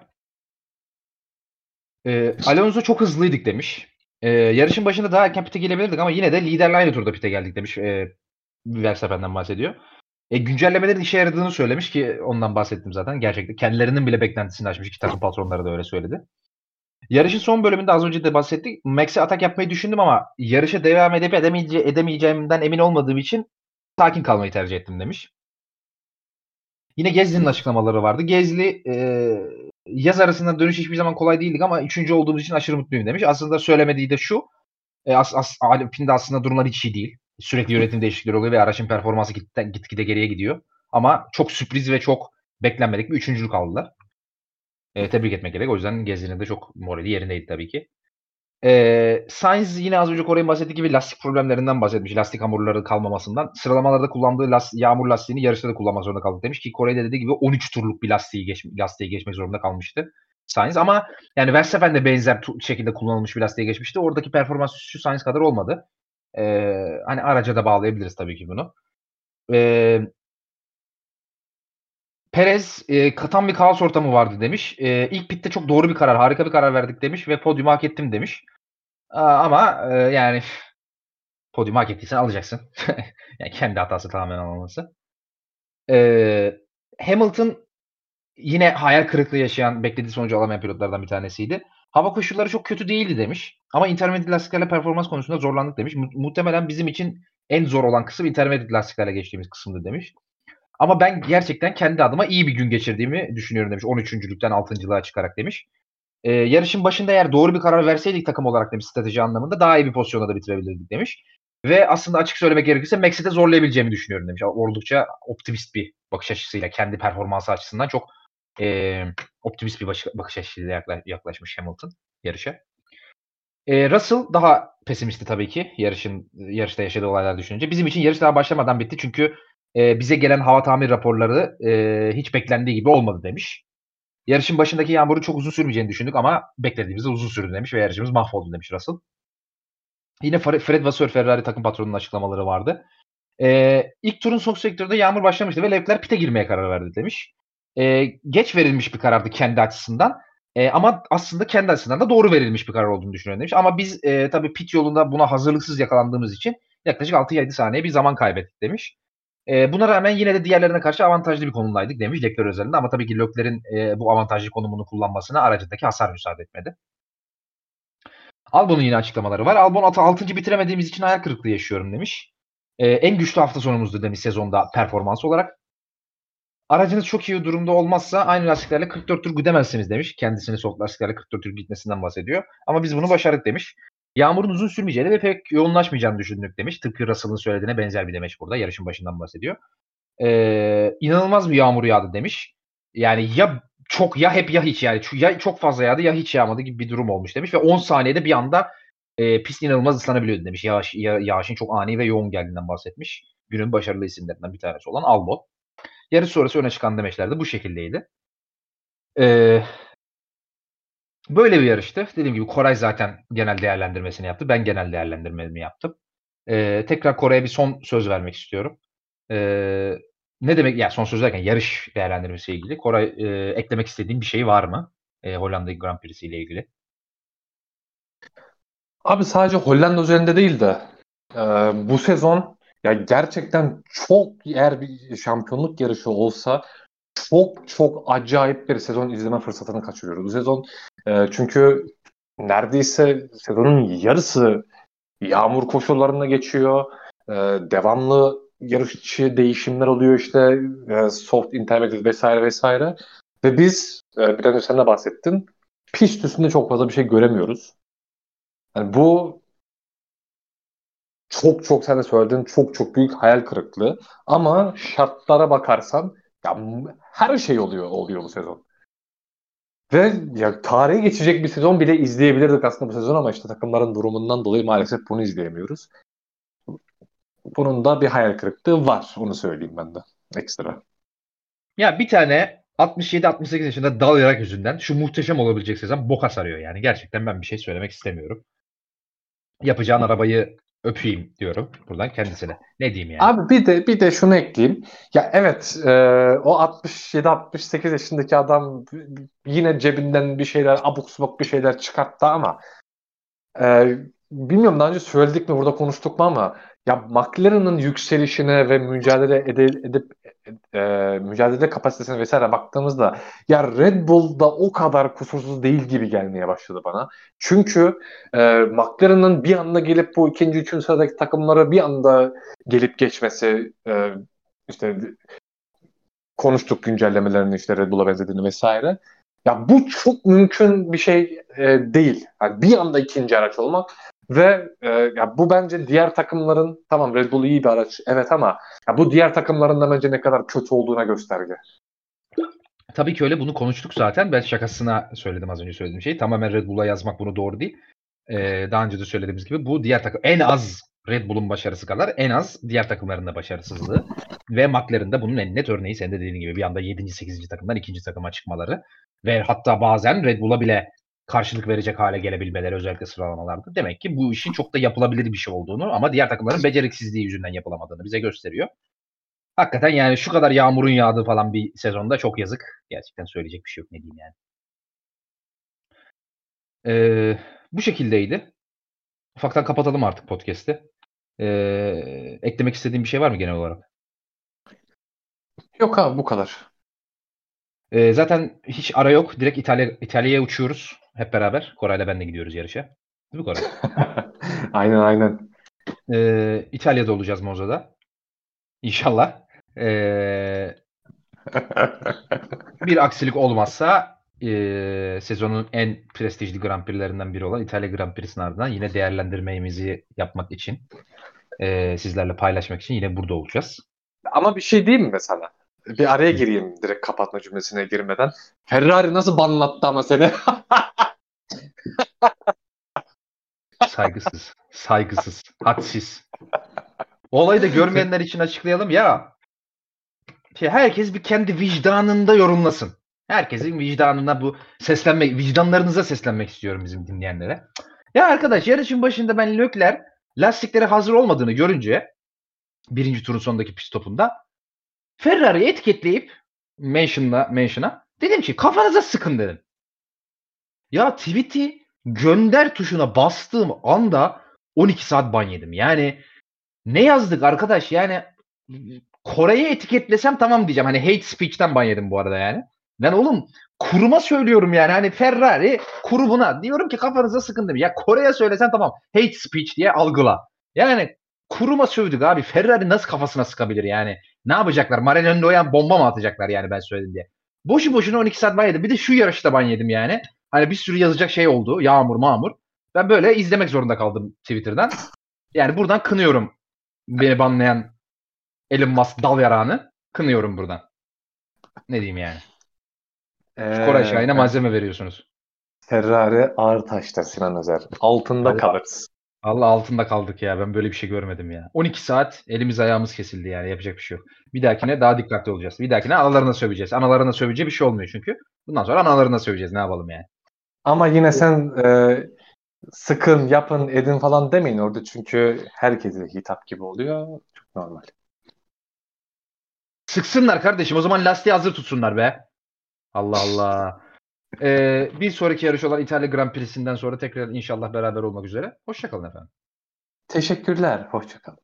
Ee, Alonso çok hızlıydık demiş. Ee, yarışın başında daha erken pite gelebilirdik ama yine de liderle aynı turda pite geldik demiş. Ee, Verstappen'den bahsediyor. E, güncellemelerin işe yaradığını söylemiş ki ondan bahsettim zaten. Gerçekten kendilerinin bile beklentisini açmış. İki takım patronları da öyle söyledi. Yarışın son bölümünde az önce de bahsettik. Max'e atak yapmayı düşündüm ama yarışa devam edip edemeyece edemeyeceğimden emin olmadığım için sakin kalmayı tercih ettim demiş. Yine Gezli'nin açıklamaları vardı. Gezli e, yaz arasında dönüş hiçbir zaman kolay değildik ama üçüncü olduğumuz için aşırı mutluyum demiş. Aslında söylemediği de şu. E, as, as, Alpine'de aslında durumlar hiç iyi değil. Sürekli yönetim değişiklikleri oluyor ve araçın performansı gitgide, gitgide geriye gidiyor. Ama çok sürpriz ve çok beklenmedik bir üçüncülük aldılar. E, tebrik etmek gerek. O yüzden Gezli'nin de çok morali yerindeydi tabii ki. E, Sainz yine az önce Koray'ın bahsettiği gibi lastik problemlerinden bahsetmiş. Lastik hamurları kalmamasından. Sıralamalarda kullandığı las, yağmur lastiğini yarışta da kullanmak zorunda kaldı demiş ki Koray'da dediği gibi 13 turluk bir lastiği, geç, lastiği geçmek zorunda kalmıştı. Sainz ama yani Verstappen de benzer şekilde kullanılmış bir lastiğe geçmişti. Oradaki performans şu Sainz kadar olmadı. Ee, hani araca da bağlayabiliriz tabii ki bunu. Ee, Perez e, katan bir kaos ortamı vardı demiş. E, ilk pitte çok doğru bir karar, harika bir karar verdik demiş ve podyumu hak ettim demiş. Ama yani podyumu hak ettiysen alacaksın. yani kendi hatası tamamen alınması. E, Hamilton yine hayal kırıklığı yaşayan, beklediği sonucu alamayan pilotlardan bir tanesiydi. Hava koşulları çok kötü değildi demiş. Ama intermediate lastiklerle performans konusunda zorlandık demiş. Mu- muhtemelen bizim için en zor olan kısım intermediate lastiklerle geçtiğimiz kısımdı demiş. Ama ben gerçekten kendi adıma iyi bir gün geçirdiğimi düşünüyorum demiş. 13.lükten 6.lığa çıkarak demiş. Ee, yarışın başında eğer doğru bir karar verseydik takım olarak demiş strateji anlamında daha iyi bir pozisyonda da bitirebilirdik demiş. Ve aslında açık söylemek gerekirse Max'i de zorlayabileceğimi düşünüyorum demiş. Oldukça optimist bir bakış açısıyla kendi performansı açısından çok e, optimist bir bakış açısıyla yaklaşmış Hamilton yarışa. E, Russell daha pesimisti tabii ki yarışın yarışta yaşadığı olaylar düşününce. Bizim için yarış daha başlamadan bitti çünkü e, bize gelen hava tamir raporları e, hiç beklendiği gibi olmadı demiş. Yarışın başındaki yağmurun çok uzun sürmeyeceğini düşündük ama beklediğimizde uzun sürdü demiş ve yarışımız mahvoldu demiş Russell. Yine Fred Vasseur Ferrari takım patronunun açıklamaları vardı. Ee, ilk turun son sektöründe yağmur başlamıştı ve Leclerc pite girmeye karar verdi demiş. Ee, geç verilmiş bir karardı kendi açısından. E, ama aslında kendi açısından da doğru verilmiş bir karar olduğunu düşünüyorum demiş. Ama biz e, tabii pit yolunda buna hazırlıksız yakalandığımız için yaklaşık 6-7 saniye bir zaman kaybettik demiş. E, buna rağmen yine de diğerlerine karşı avantajlı bir konumdaydık demiş Leclerc özelinde ama tabii ki Leclerc'in e, bu avantajlı konumunu kullanmasına aracındaki hasar müsaade etmedi. Albon'un yine açıklamaları var. Albon 6. bitiremediğimiz için hayal kırıklığı yaşıyorum demiş. E, en güçlü hafta sonumuzdu demiş sezonda performans olarak. Aracınız çok iyi durumda olmazsa aynı lastiklerle 44 tur gidemezsiniz demiş. Kendisini soğuk lastiklerle 44 tur gitmesinden bahsediyor. Ama biz bunu başardık demiş. Yağmurun uzun sürmeyeceğini ve pek yoğunlaşmayacağını düşündük demiş. Tıpkı Russell'ın söylediğine benzer bir demeç burada. Yarışın başından bahsediyor. Ee, inanılmaz bir yağmur yağdı demiş. Yani ya çok ya hep ya hiç yani ya çok fazla yağdı ya hiç yağmadı gibi bir durum olmuş demiş ve 10 saniyede bir anda e, pist inanılmaz ıslanabiliyordu demiş. Yağış, ya, yağışın çok ani ve yoğun geldiğinden bahsetmiş. Günün başarılı isimlerinden bir tanesi olan Albon. Yarış sonrası öne çıkan demeçler de bu şekildeydi. Ee, böyle bir yarıştı. Dediğim gibi Koray zaten genel değerlendirmesini yaptı. Ben genel değerlendirmemi yaptım. Ee, tekrar Koray'a bir son söz vermek istiyorum. Ee, ne demek? Yani son söz derken yarış değerlendirmesiyle ilgili. Koray e, eklemek istediğin bir şey var mı? E, Hollanda Grand Prix'si ile ilgili. Abi sadece Hollanda üzerinde değil de e, bu sezon ya gerçekten çok eğer bir şampiyonluk yarışı olsa çok çok acayip bir sezon izleme fırsatını kaçırıyoruz. Bu sezon e, çünkü neredeyse sezonun yarısı yağmur koşullarında geçiyor. E, devamlı yarışçı değişimler oluyor işte e, soft intermediate vesaire vesaire. Ve biz e, bir önce sen de bahsettin. Pist üstünde çok fazla bir şey göremiyoruz. Yani bu çok çok sen de söyledin çok çok büyük hayal kırıklığı. Ama şartlara bakarsan ya her şey oluyor oluyor bu sezon. Ve ya tarihe geçecek bir sezon bile izleyebilirdik aslında bu sezon ama işte takımların durumundan dolayı maalesef bunu izleyemiyoruz. Bunun da bir hayal kırıklığı var. Onu söyleyeyim ben de. Ekstra. Ya bir tane 67-68 yaşında dal yarak yüzünden şu muhteşem olabilecek sezon boka sarıyor yani. Gerçekten ben bir şey söylemek istemiyorum. Yapacağın arabayı öpeyim diyorum buradan kendisine. Ne diyeyim yani? Abi bir de bir de şunu ekleyeyim. Ya evet e, o 67-68 yaşındaki adam yine cebinden bir şeyler abuk subuk bir şeyler çıkarttı ama e, bilmiyorum daha önce söyledik mi burada konuştuk mu ama ya McLaren'ın yükselişine ve mücadele edip, edip e, mücadele kapasitesine vesaire baktığımızda ya Red Bull da o kadar kusursuz değil gibi gelmeye başladı bana. Çünkü e, McLaren'ın bir anda gelip bu ikinci, üçüncü sıradaki takımları bir anda gelip geçmesi e, işte konuştuk güncellemelerini işte Red Bull'a benzediğini vesaire. Ya bu çok mümkün bir şey e, değil. Yani bir anda ikinci araç olmak ve e, ya bu bence diğer takımların tamam Red Bull iyi bir araç evet ama ya bu diğer takımların da bence ne kadar kötü olduğuna gösterge. Tabii ki öyle bunu konuştuk zaten. Ben şakasına söyledim az önce söylediğim şeyi. Tamamen Red Bull'a yazmak bunu doğru değil. Ee, daha önce de söylediğimiz gibi bu diğer takım en az Red Bull'un başarısı kadar en az diğer takımların da başarısızlığı. Ve McLaren'ın da bunun en net örneği senin de dediğin gibi bir anda 7. 8. takımdan 2. takıma çıkmaları. Ve hatta bazen Red Bull'a bile karşılık verecek hale gelebilmeleri özellikle sıralamalarda. Demek ki bu işin çok da yapılabilir bir şey olduğunu ama diğer takımların beceriksizliği yüzünden yapılamadığını bize gösteriyor. Hakikaten yani şu kadar yağmurun yağdığı falan bir sezonda çok yazık. Gerçekten söyleyecek bir şey yok ne diyeyim yani. Ee, bu şekildeydi. Ufaktan kapatalım artık podcast'i. Ee, eklemek istediğim bir şey var mı genel olarak? Yok abi bu kadar. Ee, zaten hiç ara yok. Direkt İtalya İtalya'ya uçuyoruz hep beraber. Koray'la ben de gidiyoruz yarışa. Değil mi Koray? aynen aynen. Ee, İtalya'da olacağız Monza'da. İnşallah. Ee, bir aksilik olmazsa e, sezonun en prestijli Grand Prix'lerinden biri olan İtalya Grand Prix'sinin ardından yine değerlendirmemizi yapmak için e, sizlerle paylaşmak için yine burada olacağız. Ama bir şey diyeyim mi mesela? Bir araya gireyim direkt kapatma cümlesine girmeden. Ferrari nasıl banlattı ama seni? saygısız, saygısız, hadsiz. Olayı da görmeyenler için açıklayalım ya. Şey, herkes bir kendi vicdanında yorumlasın. Herkesin vicdanına bu seslenmek, vicdanlarınıza seslenmek istiyorum bizim dinleyenlere. Ya arkadaş yarışın başında ben Lökler lastikleri hazır olmadığını görünce birinci turun sonundaki pit stopunda Ferrari'yi etiketleyip mention'la mention'a dedim ki kafanıza sıkın dedim. Ya tweet'i gönder tuşuna bastığım anda 12 saat ban yedim. Yani ne yazdık arkadaş? Yani Kore'yi etiketlesem tamam diyeceğim. Hani hate speech'ten ban yedim bu arada yani. Ben oğlum kuruma söylüyorum yani. Hani Ferrari kurumuna diyorum ki kafanıza sıkın demiş. Ya Kore'ye söylesen tamam hate speech diye algıla. Yani kuruma sövdük abi. Ferrari nasıl kafasına sıkabilir yani? Ne yapacaklar? Maranello'ya bomba mı atacaklar yani ben söyledim diye. Boşu boşuna 12 saat ban yedim. Bir de şu yarışta ban yedim yani. Hani bir sürü yazacak şey oldu. Yağmur mağmur. Ben böyle izlemek zorunda kaldım Twitter'dan. Yani buradan kınıyorum beni banlayan Elon Musk dal yarağını. Kınıyorum buradan. Ne diyeyim yani. Ee, Koray Şahin'e malzeme veriyorsunuz. Ferrari ağır taştır Sinan Özer. Altında Allah. kalırız. Allah altında kaldık ya. Ben böyle bir şey görmedim ya. 12 saat elimiz ayağımız kesildi yani. Yapacak bir şey yok. Bir dahakine daha dikkatli olacağız. Bir dahakine analarına söveceğiz. Analarına söveceği bir şey olmuyor çünkü. Bundan sonra analarına söveceğiz. Ne yapalım yani. Ama yine sen e, sıkın, yapın, edin falan demeyin orada çünkü herkese hitap gibi oluyor. Çok normal. Sıksınlar kardeşim. O zaman lastiği hazır tutsunlar be. Allah Allah. Ee, bir sonraki yarış olan İtalya Grand Prix'sinden sonra tekrar inşallah beraber olmak üzere. Hoşçakalın efendim. Teşekkürler. Hoşçakalın.